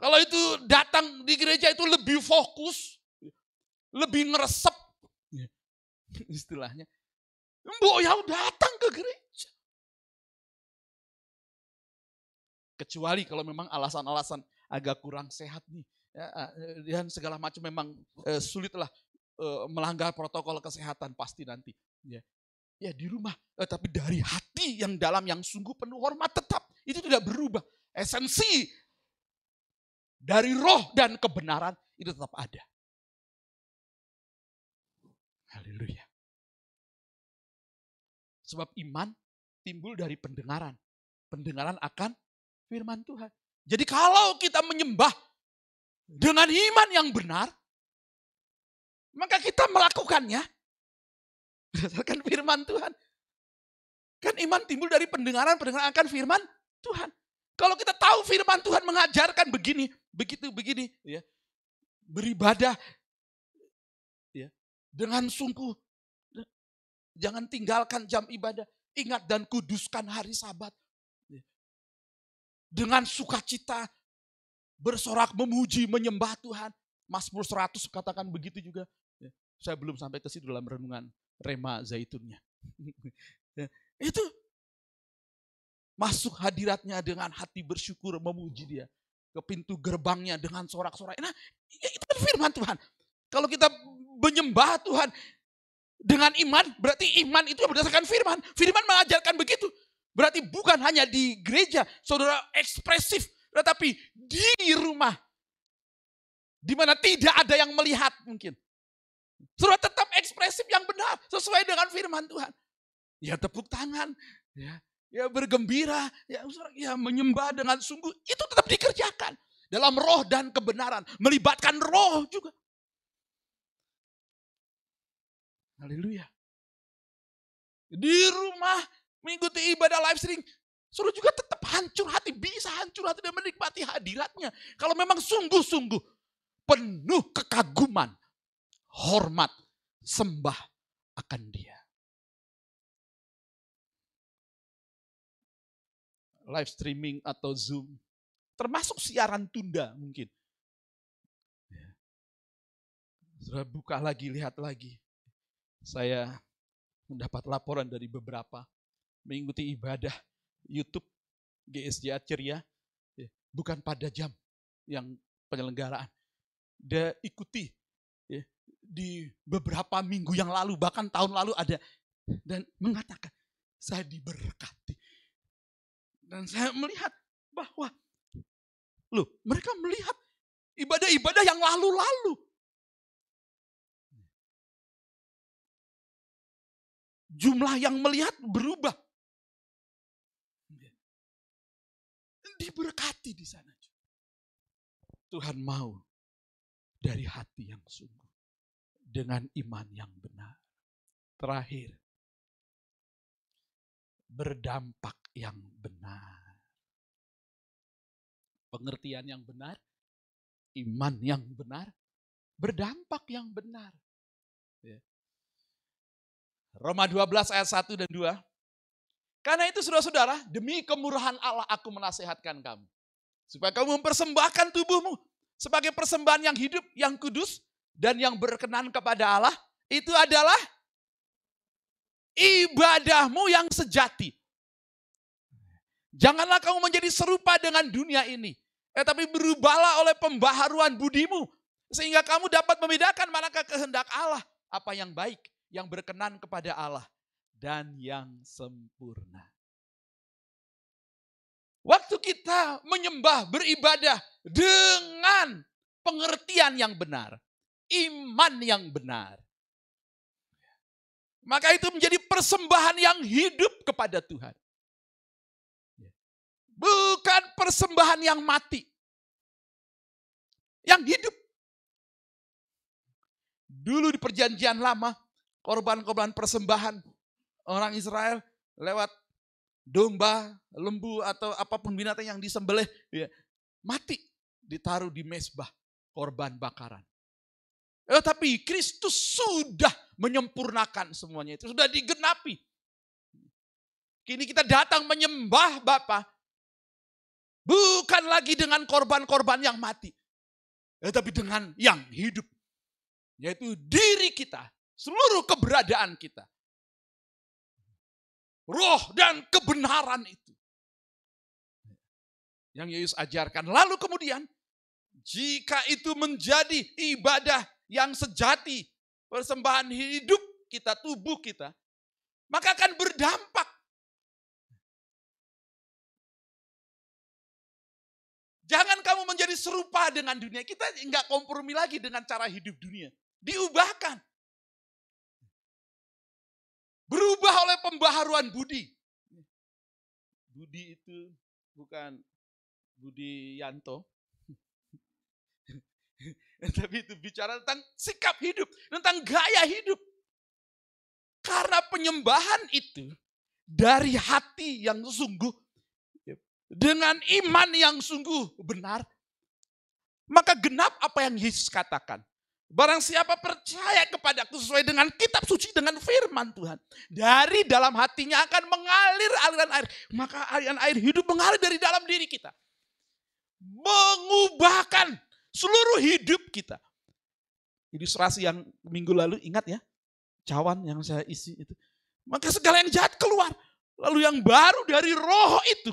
Kalau itu datang di gereja itu lebih fokus, lebih ngeresep, ya. [LAUGHS] istilahnya. Boyau datang ke gereja. Kecuali kalau memang alasan-alasan agak kurang sehat nih. Ya, eh, dan segala macam memang eh, sulitlah eh, melanggar protokol kesehatan pasti nanti. Ya, ya di rumah. Eh, tapi dari hati yang dalam yang sungguh penuh hormat tetap. Itu tidak berubah. Esensi dari roh dan kebenaran itu tetap ada. Haleluya. Sebab iman timbul dari pendengaran. Pendengaran akan firman Tuhan. Jadi kalau kita menyembah dengan iman yang benar, maka kita melakukannya [LAUGHS] berdasarkan firman Tuhan. Kan iman timbul dari pendengaran, pendengaran akan firman Tuhan. Kalau kita tahu firman Tuhan mengajarkan begini, begitu, begini, ya, beribadah ya, dengan sungguh, jangan tinggalkan jam ibadah, ingat dan kuduskan hari sabat dengan sukacita bersorak memuji menyembah Tuhan. Mazmur 100 katakan begitu juga. Ya, saya belum sampai ke situ dalam renungan rema zaitunnya. Ya, [LAUGHS] itu masuk hadiratnya dengan hati bersyukur memuji dia. Ke pintu gerbangnya dengan sorak-sorai. Nah ya itu kan firman Tuhan. Kalau kita menyembah Tuhan dengan iman, berarti iman itu berdasarkan firman. Firman mengajarkan begitu. Berarti bukan hanya di gereja, saudara ekspresif, tetapi di rumah. Di mana tidak ada yang melihat mungkin. Saudara tetap ekspresif yang benar, sesuai dengan firman Tuhan. Ya tepuk tangan, ya, ya bergembira, ya, ya menyembah dengan sungguh, itu tetap dikerjakan. Dalam roh dan kebenaran, melibatkan roh juga. Haleluya. Di rumah mengikuti ibadah live streaming, suruh juga tetap hancur hati, bisa hancur hati dan menikmati hadiratnya. Kalau memang sungguh-sungguh penuh kekaguman, hormat, sembah akan dia. Live streaming atau Zoom, termasuk siaran tunda mungkin. Sudah buka lagi, lihat lagi. Saya mendapat laporan dari beberapa mengikuti ibadah YouTube GSJ Ceria ya, bukan pada jam yang penyelenggaraan. Dia ikuti ya, di beberapa minggu yang lalu, bahkan tahun lalu ada dan mengatakan saya diberkati. Dan saya melihat bahwa loh, mereka melihat ibadah-ibadah yang lalu-lalu. Jumlah yang melihat berubah diberkati di sana. Tuhan mau dari hati yang sungguh. Dengan iman yang benar. Terakhir, berdampak yang benar. Pengertian yang benar, iman yang benar, berdampak yang benar. Ya. Roma 12 ayat 1 dan 2. Karena itu saudara-saudara, demi kemurahan Allah aku menasehatkan kamu. Supaya kamu mempersembahkan tubuhmu sebagai persembahan yang hidup, yang kudus, dan yang berkenan kepada Allah. Itu adalah ibadahmu yang sejati. Janganlah kamu menjadi serupa dengan dunia ini. Tetapi eh, berubahlah oleh pembaharuan budimu. Sehingga kamu dapat membedakan manakah kehendak Allah. Apa yang baik, yang berkenan kepada Allah dan yang sempurna. Waktu kita menyembah, beribadah dengan pengertian yang benar, iman yang benar, maka itu menjadi persembahan yang hidup kepada Tuhan. Bukan persembahan yang mati. Yang hidup. Dulu di perjanjian lama, korban-korban persembahan orang Israel lewat domba, lembu atau apa pun binatang yang disembelih ya, mati ditaruh di mesbah korban bakaran. Eh, tapi Kristus sudah menyempurnakan semuanya itu, sudah digenapi. Kini kita datang menyembah Bapa. Bukan lagi dengan korban-korban yang mati. Eh, tapi dengan yang hidup. Yaitu diri kita, seluruh keberadaan kita roh dan kebenaran itu. Yang Yesus ajarkan. Lalu kemudian, jika itu menjadi ibadah yang sejati, persembahan hidup kita, tubuh kita, maka akan berdampak. Jangan kamu menjadi serupa dengan dunia. Kita nggak kompromi lagi dengan cara hidup dunia. Diubahkan. Berubah oleh pembaharuan budi. Budi itu bukan Budi Yanto. [LAUGHS] Tapi itu bicara tentang sikap hidup, tentang gaya hidup. Karena penyembahan itu dari hati yang sungguh, dengan iman yang sungguh benar, maka genap apa yang Yesus katakan. Barang siapa percaya kepadaku sesuai dengan kitab suci dengan firman Tuhan. Dari dalam hatinya akan mengalir aliran air. Maka aliran air hidup mengalir dari dalam diri kita. Mengubahkan seluruh hidup kita. Ilustrasi yang minggu lalu ingat ya. Cawan yang saya isi itu. Maka segala yang jahat keluar. Lalu yang baru dari roh itu.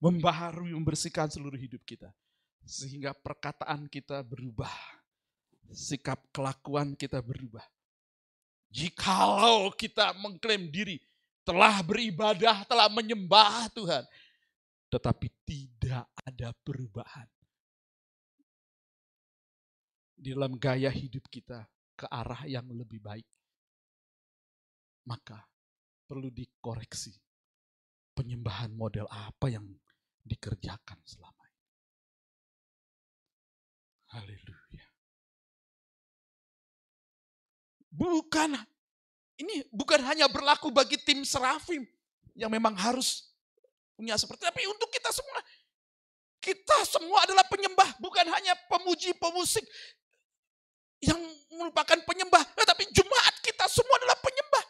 Membaharui, membersihkan seluruh hidup kita sehingga perkataan kita berubah, sikap kelakuan kita berubah. Jikalau kita mengklaim diri telah beribadah, telah menyembah Tuhan, tetapi tidak ada perubahan di dalam gaya hidup kita ke arah yang lebih baik, maka perlu dikoreksi penyembahan model apa yang dikerjakan selama Haleluya. Bukan ini bukan hanya berlaku bagi tim Serafim yang memang harus punya seperti tapi untuk kita semua kita semua adalah penyembah, bukan hanya pemuji, pemusik yang merupakan penyembah, tetapi jemaat kita semua adalah penyembah.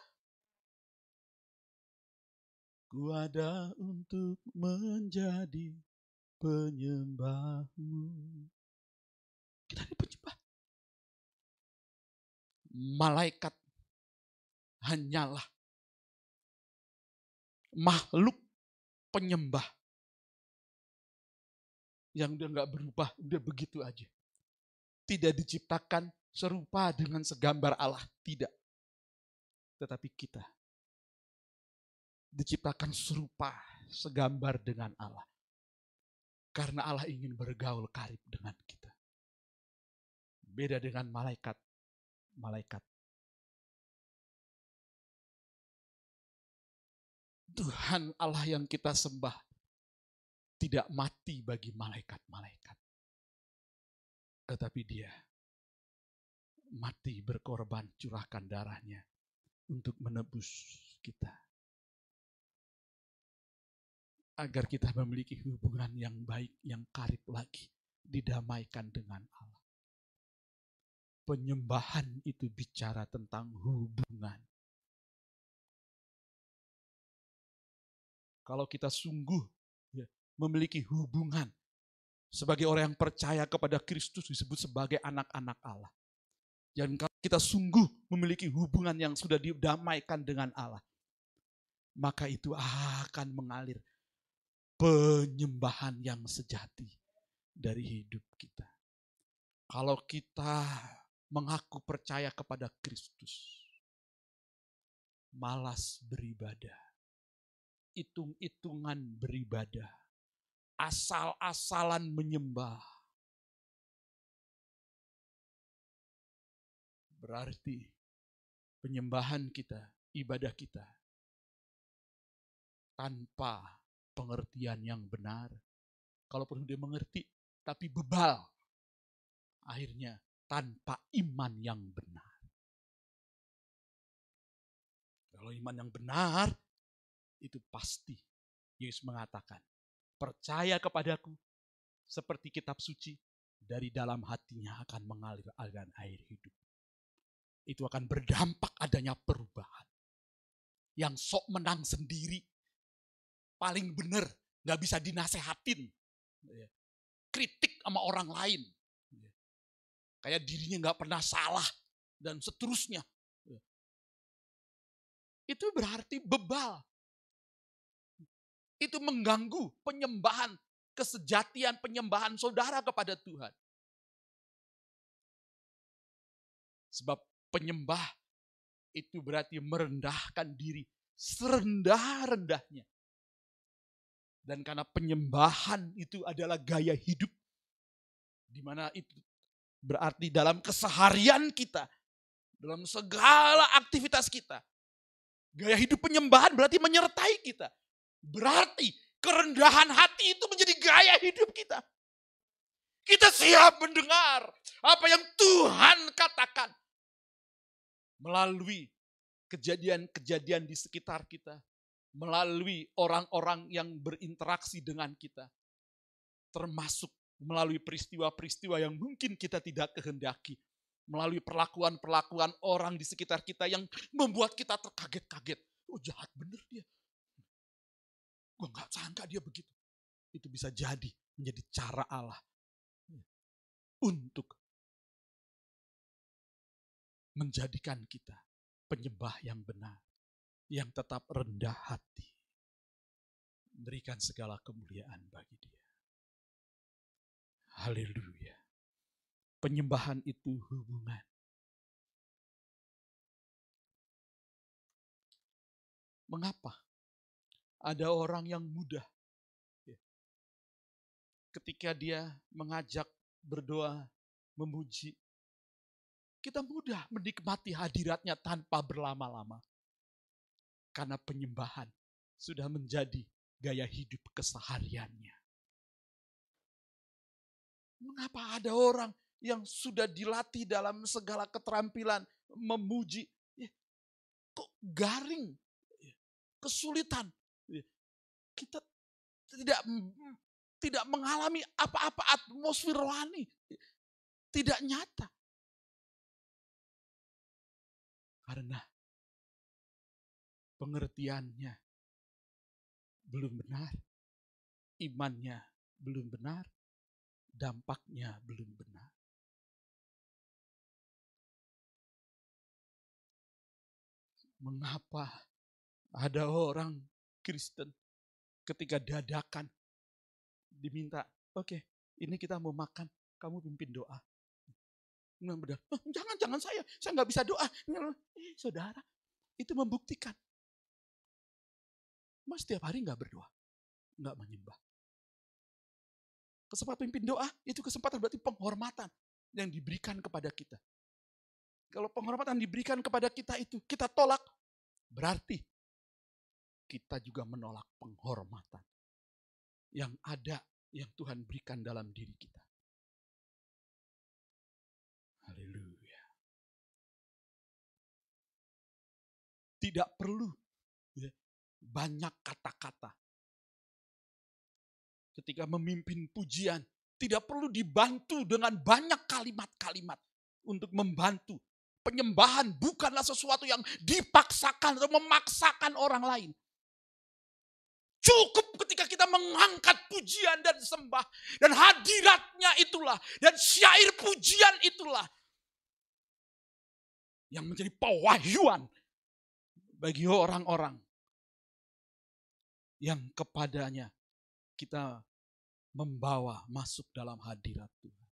Ku ada untuk menjadi penyembahmu. Kita ini penyembah. Malaikat hanyalah makhluk penyembah yang dia nggak berubah, udah begitu aja. Tidak diciptakan serupa dengan segambar Allah, tidak. Tetapi kita diciptakan serupa, segambar dengan Allah. Karena Allah ingin bergaul karib dengan kita. Beda dengan malaikat. Malaikat. Tuhan Allah yang kita sembah tidak mati bagi malaikat-malaikat. Tetapi dia mati berkorban curahkan darahnya untuk menebus kita. Agar kita memiliki hubungan yang baik, yang karib lagi, didamaikan dengan Allah penyembahan itu bicara tentang hubungan. Kalau kita sungguh ya, memiliki hubungan sebagai orang yang percaya kepada Kristus disebut sebagai anak-anak Allah. Dan kalau kita sungguh memiliki hubungan yang sudah didamaikan dengan Allah, maka itu akan mengalir penyembahan yang sejati dari hidup kita. Kalau kita mengaku percaya kepada Kristus. Malas beribadah. Hitung-hitungan beribadah. Asal-asalan menyembah. Berarti penyembahan kita, ibadah kita tanpa pengertian yang benar. Kalaupun dia mengerti, tapi bebal. Akhirnya tanpa iman yang benar. Kalau iman yang benar, itu pasti Yesus mengatakan, percaya kepadaku seperti kitab suci, dari dalam hatinya akan mengalir aliran air hidup. Itu akan berdampak adanya perubahan. Yang sok menang sendiri, paling benar, gak bisa dinasehatin. Kritik sama orang lain, Kayak dirinya nggak pernah salah dan seterusnya. itu berarti bebal. Itu mengganggu penyembahan, kesejatian penyembahan saudara kepada Tuhan. Sebab penyembah itu berarti merendahkan diri serendah-rendahnya. Dan karena penyembahan itu adalah gaya hidup, di mana itu berarti dalam keseharian kita, dalam segala aktivitas kita, gaya hidup penyembahan berarti menyertai kita. Berarti kerendahan hati itu menjadi gaya hidup kita. Kita siap mendengar apa yang Tuhan katakan melalui kejadian-kejadian di sekitar kita, melalui orang-orang yang berinteraksi dengan kita, termasuk melalui peristiwa-peristiwa yang mungkin kita tidak kehendaki, melalui perlakuan-perlakuan orang di sekitar kita yang membuat kita terkaget-kaget. Oh jahat bener dia. Gue gak sangka dia begitu. Itu bisa jadi menjadi cara Allah untuk menjadikan kita penyembah yang benar, yang tetap rendah hati, memberikan segala kemuliaan bagi Dia. Haleluya. Penyembahan itu hubungan. Mengapa ada orang yang mudah ya, ketika dia mengajak berdoa, memuji, kita mudah menikmati hadiratnya tanpa berlama-lama. Karena penyembahan sudah menjadi gaya hidup kesehariannya. Mengapa ada orang yang sudah dilatih dalam segala keterampilan memuji, ya, kok garing, ya, kesulitan. Ya, kita tidak tidak mengalami apa-apa atmosfer rohani. Tidak nyata. Karena pengertiannya belum benar, imannya belum benar, dampaknya belum benar. Mengapa ada orang Kristen ketika dadakan diminta, oke, okay, ini kita mau makan, kamu pimpin doa. Oh, jangan, jangan saya, saya nggak bisa doa. Eh, saudara, itu membuktikan. Mas setiap hari nggak berdoa, nggak menyembah. Kesempatan pimpin doa, itu kesempatan berarti penghormatan yang diberikan kepada kita. Kalau penghormatan diberikan kepada kita itu, kita tolak, berarti kita juga menolak penghormatan yang ada yang Tuhan berikan dalam diri kita. Haleluya. Tidak perlu ya, banyak kata-kata. Ketika memimpin pujian, tidak perlu dibantu dengan banyak kalimat-kalimat untuk membantu. Penyembahan bukanlah sesuatu yang dipaksakan atau memaksakan orang lain. Cukup ketika kita mengangkat pujian dan sembah. Dan hadiratnya itulah. Dan syair pujian itulah. Yang menjadi pewahyuan bagi orang-orang. Yang kepadanya kita membawa masuk dalam hadirat Tuhan.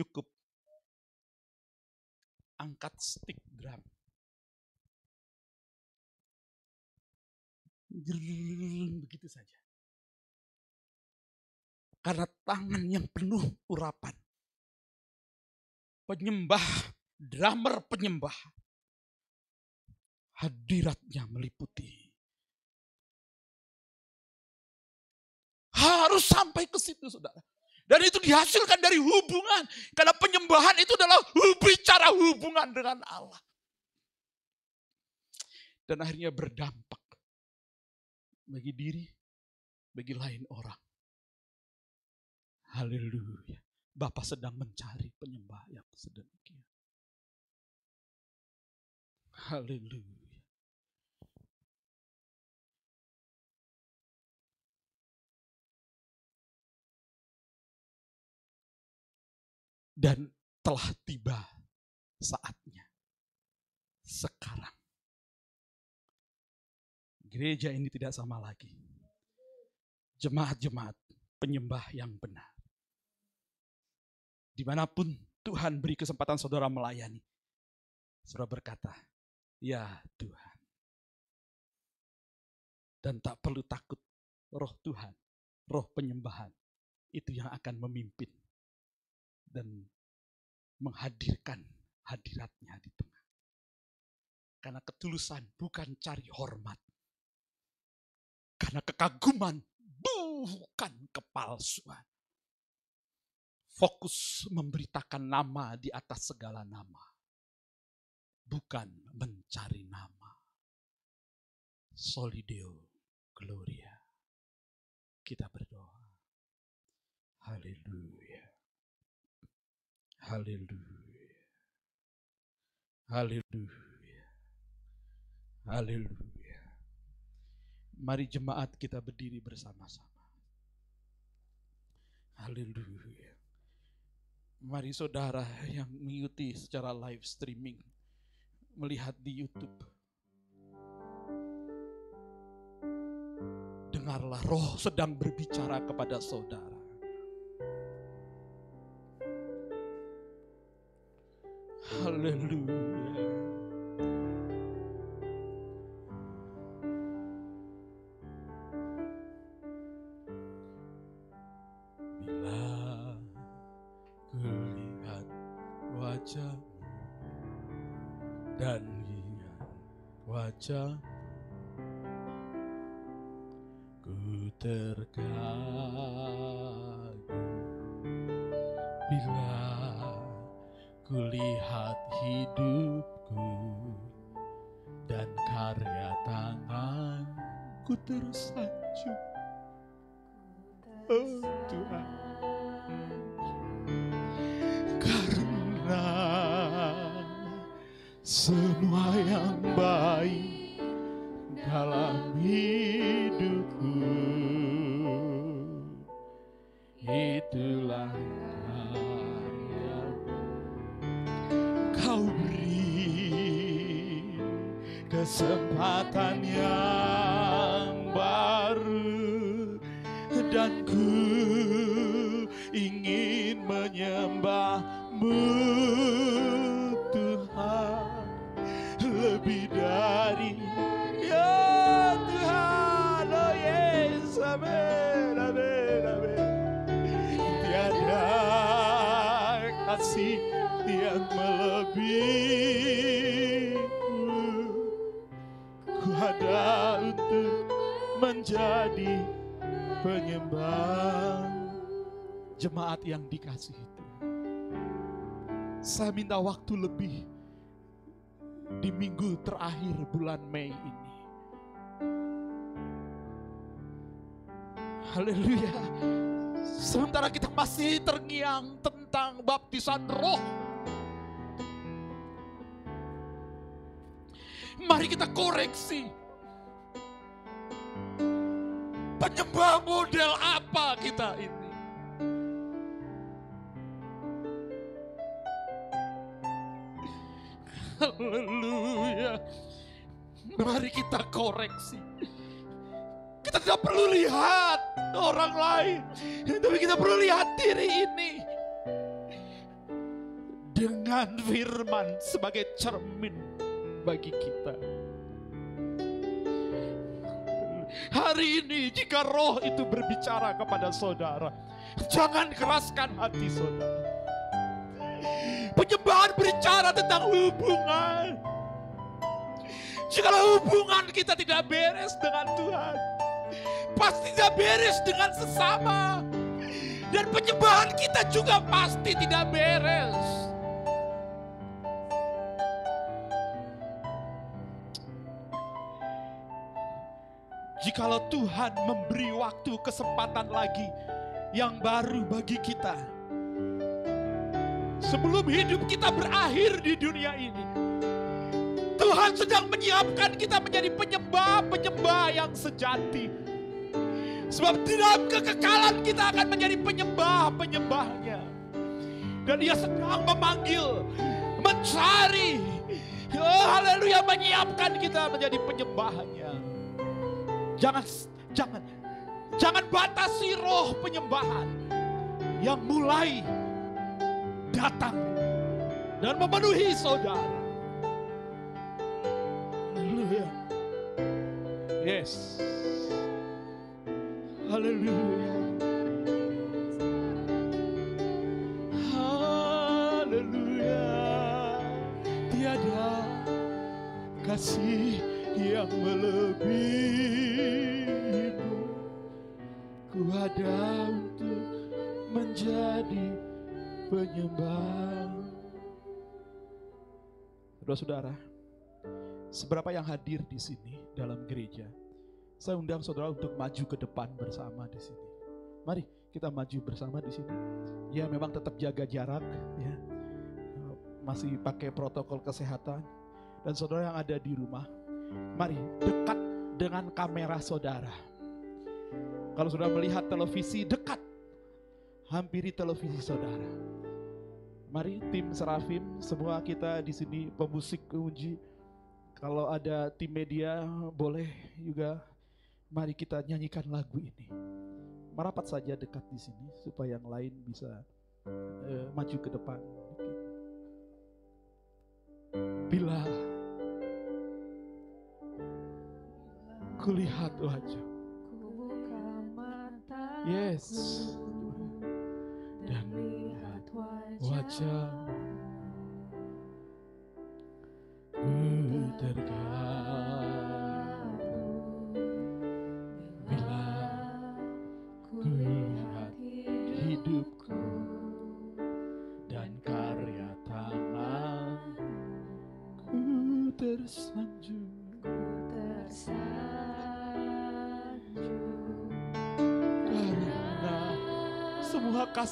Cukup angkat stick drum. Begitu saja. Karena tangan yang penuh urapan. Penyembah, drummer penyembah. Hadiratnya meliputi. Harus sampai ke situ, saudara. Dan itu dihasilkan dari hubungan. Karena penyembahan itu adalah bicara hubungan dengan Allah. Dan akhirnya berdampak bagi diri, bagi lain orang. Haleluya. Bapak sedang mencari penyembah yang sedemikian. Haleluya. Dan telah tiba saatnya. Sekarang. Gereja ini tidak sama lagi. Jemaat-jemaat penyembah yang benar. Di mana pun Tuhan beri kesempatan saudara melayani. Saudara berkata, ya Tuhan. Dan tak perlu takut roh Tuhan, roh penyembahan. Itu yang akan memimpin dan menghadirkan hadiratnya di tengah. Karena ketulusan bukan cari hormat. Karena kekaguman bukan kepalsuan. Fokus memberitakan nama di atas segala nama. Bukan mencari nama. Solideo Gloria. Kita berdoa. Haleluya. Haleluya. Haleluya. Haleluya. Mari jemaat kita berdiri bersama-sama. Haleluya. Mari saudara yang mengikuti secara live streaming melihat di YouTube. Dengarlah roh sedang berbicara kepada saudara. Haleluya. Bila kulihat wajahmu dan ingat wajah ku terkagum bila kulihat hidupku dan karya tanganku tersanjung Oh Tuhan. Karena semua yang baik dalam Saya minta waktu lebih di minggu terakhir bulan Mei ini. Haleluya. Sementara kita masih terngiang tentang baptisan roh. Mari kita koreksi. Penyembah model apa kita ini? Haleluya. Mari kita koreksi. Kita tidak perlu lihat orang lain, tapi kita perlu lihat diri ini. Dengan firman sebagai cermin bagi kita. Hari ini jika roh itu berbicara kepada saudara, jangan keraskan hati saudara. Penyembahan berbicara tentang hubungan. Jika hubungan kita tidak beres dengan Tuhan, pasti tidak beres dengan sesama. Dan penyembahan kita juga pasti tidak beres. Jikalau Tuhan memberi waktu kesempatan lagi yang baru bagi kita. Sebelum hidup kita berakhir di dunia ini. Tuhan sedang menyiapkan kita menjadi penyembah-penyembah yang sejati. Sebab di dalam kekekalan kita akan menjadi penyembah-penyembahnya. Dan dia sedang memanggil, mencari. Oh, haleluya menyiapkan kita menjadi penyembahannya. Jangan jangan jangan batasi roh penyembahan yang mulai datang dan memenuhi saudara. Haleluya. Yes. Haleluya. Haleluya. Tiada kasih yang melebihimu. Ku ada untuk menjadi penyembah. Saudara-saudara, seberapa yang hadir di sini dalam gereja, saya undang saudara untuk maju ke depan bersama di sini. Mari kita maju bersama di sini. Ya memang tetap jaga jarak, ya masih pakai protokol kesehatan. Dan saudara yang ada di rumah, mari dekat dengan kamera saudara. Kalau sudah melihat televisi dekat, hampiri televisi saudara. Mari tim Serafim, semua kita di sini pemusik kunci. Kalau ada tim media boleh juga mari kita nyanyikan lagu ini. Merapat saja dekat di sini supaya yang lain bisa eh, maju ke depan. Bila kulihat wajah, yes, dan wajah wajah ku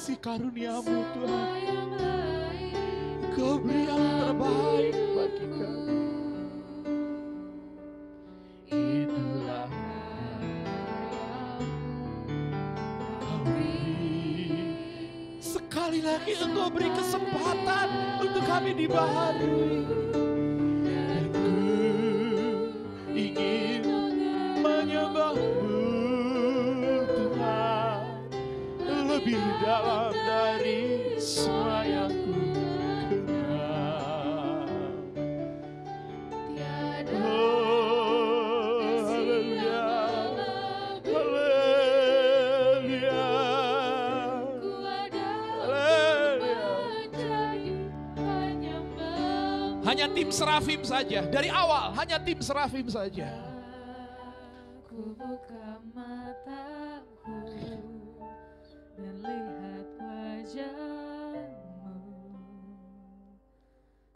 kasih karuniamu Tuhan. Kau beri yang terbaik bagi kami. Itulah kau beri Sekali lagi engkau beri kesempatan Untuk kami dibaharui Hanya tim Serafim saja Dari awal hanya tim Serafim saja Ku buka mataku dan lihat wajahmu.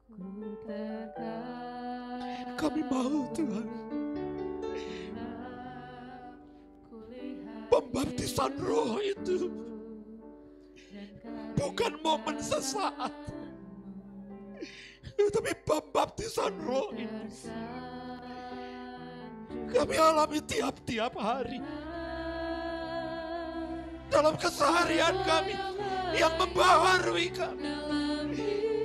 Ku terkagum. Kami mau Tuhan Pembaptisan roh itu Bukan momen sesaat Tapi pembaptisan roh tersanjung. Kami alami tiap-tiap hari. Dalam keseharian kami Yang membaharui kami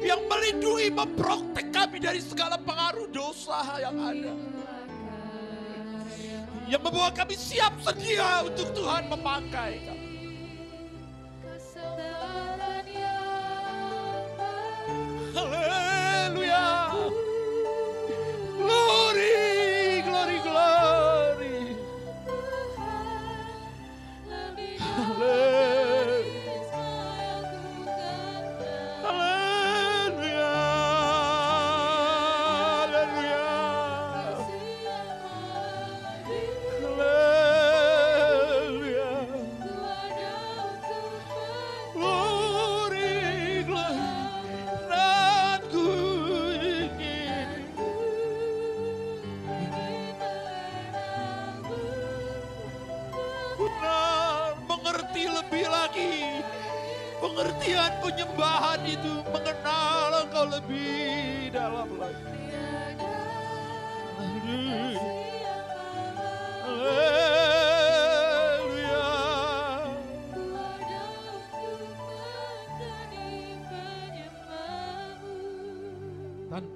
Yang melindungi, memprotek kami dari segala pengaruh dosa yang ada. Yang membawa kami siap sedia untuk Tuhan memakai kami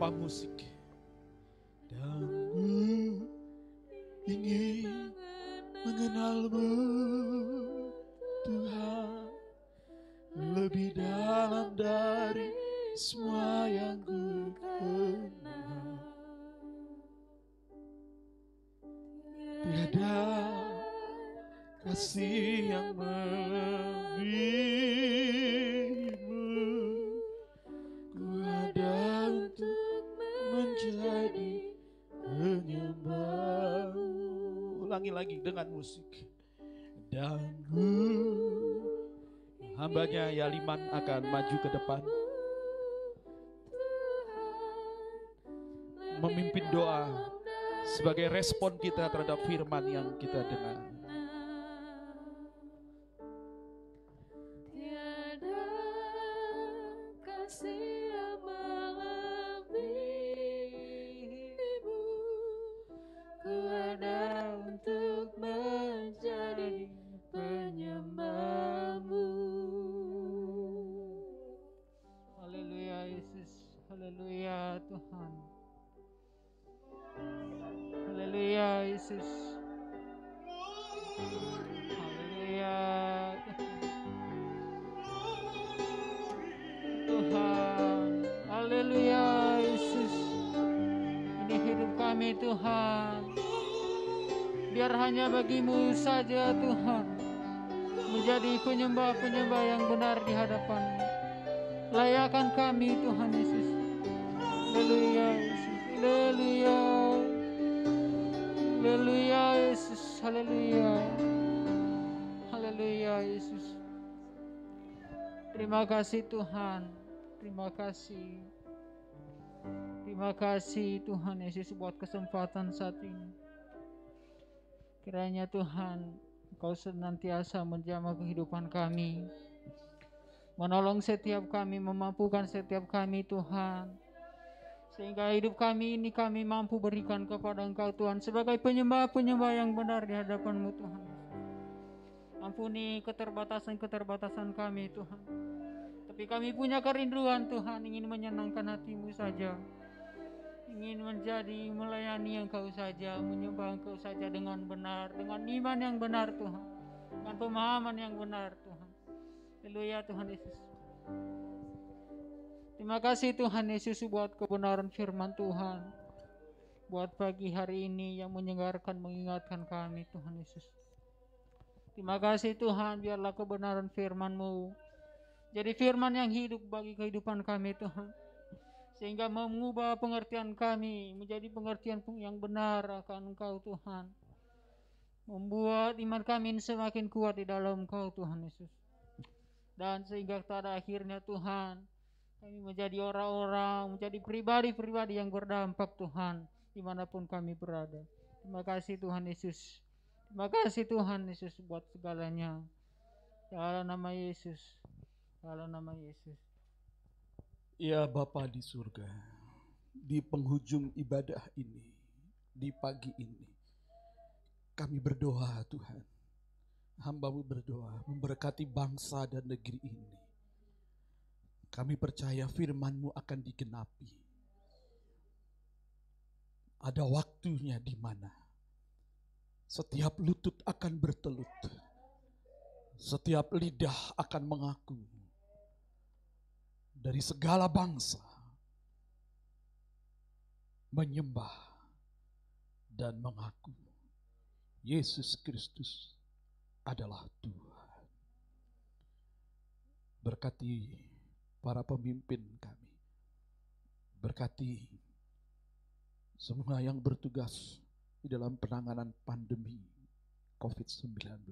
tanpa musik. Dan ku ingin mengenalmu Tuhan lebih dalam dari semua yang ku kenal. Tiada kasih yang melebihimu Ulangi lagi dengan musik Dan Hambanya Yaliman akan maju ke depan Memimpin doa sebagai respon kita terhadap firman yang kita dengar. Yesus. Haleluya Tuhan. Haleluya Yesus. Ini hidup kami Tuhan. Biar hanya bagimu saja Tuhan. Menjadi penyembah-penyembah yang benar di hadapanmu. Layakan kami Tuhan Yesus. Haleluya Yesus. Haleluya. Haleluya Yesus. Haleluya. Haleluya Yesus. Terima kasih Tuhan. Terima kasih. Terima kasih Tuhan Yesus buat kesempatan saat ini. Kiranya Tuhan Engkau senantiasa menjamah kehidupan kami. Menolong setiap kami, memampukan setiap kami Tuhan. Sehingga hidup kami ini kami mampu berikan kepada Engkau Tuhan sebagai penyembah-penyembah yang benar di hadapan-Mu Tuhan. Ampuni keterbatasan-keterbatasan kami Tuhan. Tapi kami punya kerinduan Tuhan ingin menyenangkan hatimu saja. Ingin menjadi melayani Engkau saja, menyembah Engkau saja dengan benar, dengan iman yang benar Tuhan. Dengan pemahaman yang benar Tuhan. Haleluya Tuhan Yesus. Terima kasih Tuhan Yesus buat kebenaran firman Tuhan. Buat pagi hari ini yang menyegarkan mengingatkan kami Tuhan Yesus. Terima kasih Tuhan biarlah kebenaran firman-Mu jadi firman yang hidup bagi kehidupan kami Tuhan. Sehingga mengubah pengertian kami menjadi pengertian yang benar akan Engkau Tuhan. Membuat iman kami semakin kuat di dalam Engkau Tuhan Yesus. Dan sehingga pada akhirnya Tuhan kami menjadi orang-orang, menjadi pribadi-pribadi yang berdampak Tuhan di mana pun kami berada. Terima kasih Tuhan Yesus. Terima kasih Tuhan Yesus buat segalanya. Dalam nama Yesus. Dalam nama Yesus. Ya Bapa di surga, di penghujung ibadah ini, di pagi ini, kami berdoa Tuhan. Hambamu berdoa memberkati bangsa dan negeri ini. Kami percaya firmanmu akan digenapi. Ada waktunya di mana setiap lutut akan bertelut. Setiap lidah akan mengaku dari segala bangsa menyembah dan mengaku Yesus Kristus adalah Tuhan. Berkati para pemimpin kami. Berkati semua yang bertugas di dalam penanganan pandemi COVID-19.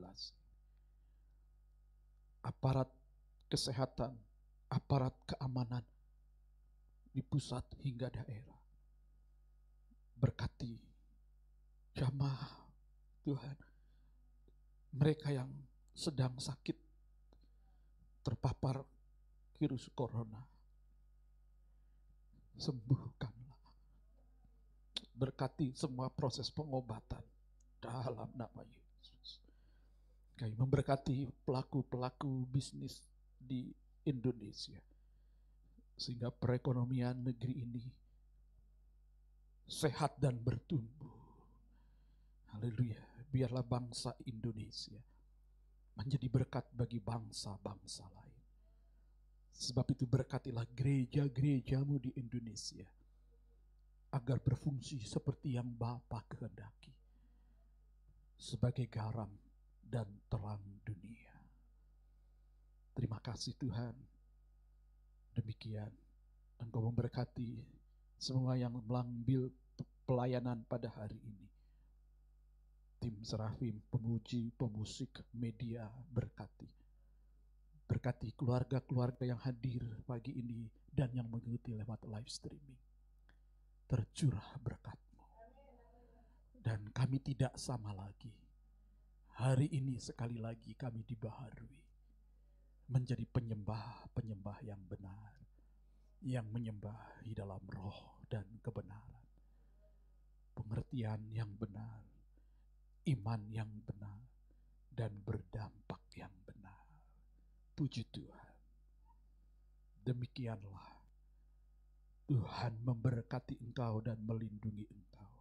Aparat kesehatan aparat keamanan di pusat hingga daerah. Berkati jamaah Tuhan, mereka yang sedang sakit terpapar virus corona. Sembuhkanlah. Berkati semua proses pengobatan dalam nama Yesus. Kami memberkati pelaku-pelaku bisnis di Indonesia. Sehingga perekonomian negeri ini sehat dan bertumbuh. Haleluya. Biarlah bangsa Indonesia menjadi berkat bagi bangsa-bangsa lain. Sebab itu berkatilah gereja-gerejamu di Indonesia agar berfungsi seperti yang Bapa kehendaki sebagai garam dan terang dunia. Terima kasih Tuhan. Demikian Engkau memberkati semua yang melambil pelayanan pada hari ini. Tim Serafim, pemuji, pemusik, media berkati. Berkati keluarga-keluarga yang hadir pagi ini dan yang mengikuti lewat live streaming. Tercurah berkatmu. Dan kami tidak sama lagi. Hari ini sekali lagi kami dibaharui. Menjadi penyembah-penyembah yang benar. Yang menyembah di dalam roh dan kebenaran. Pengertian yang benar iman yang benar, dan berdampak. Puji Tuhan. Demikianlah Tuhan memberkati engkau dan melindungi engkau.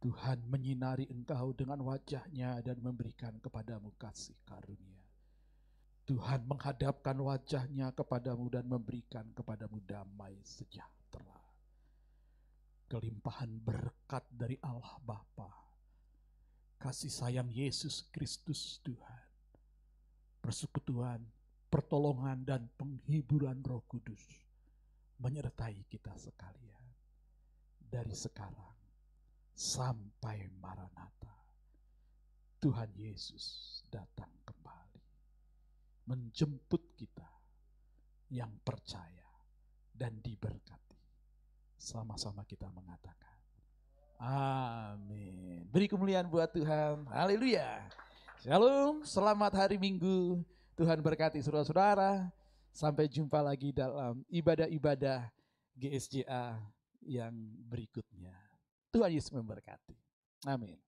Tuhan menyinari engkau dengan wajahnya dan memberikan kepadamu kasih karunia. Tuhan menghadapkan wajahnya kepadamu dan memberikan kepadamu damai sejahtera. Kelimpahan berkat dari Allah Bapa kasih sayang Yesus Kristus Tuhan, persekutuan, pertolongan dan penghiburan Roh Kudus menyertai kita sekalian dari sekarang sampai Maranatha. Tuhan Yesus datang kembali menjemput kita yang percaya dan diberkati. Sama-sama kita mengatakan Amin. Beri kemuliaan buat Tuhan. Haleluya. Shalom, selamat hari Minggu. Tuhan berkati saudara-saudara. Sampai jumpa lagi dalam ibadah-ibadah GSJA yang berikutnya. Tuhan Yesus memberkati. Amin.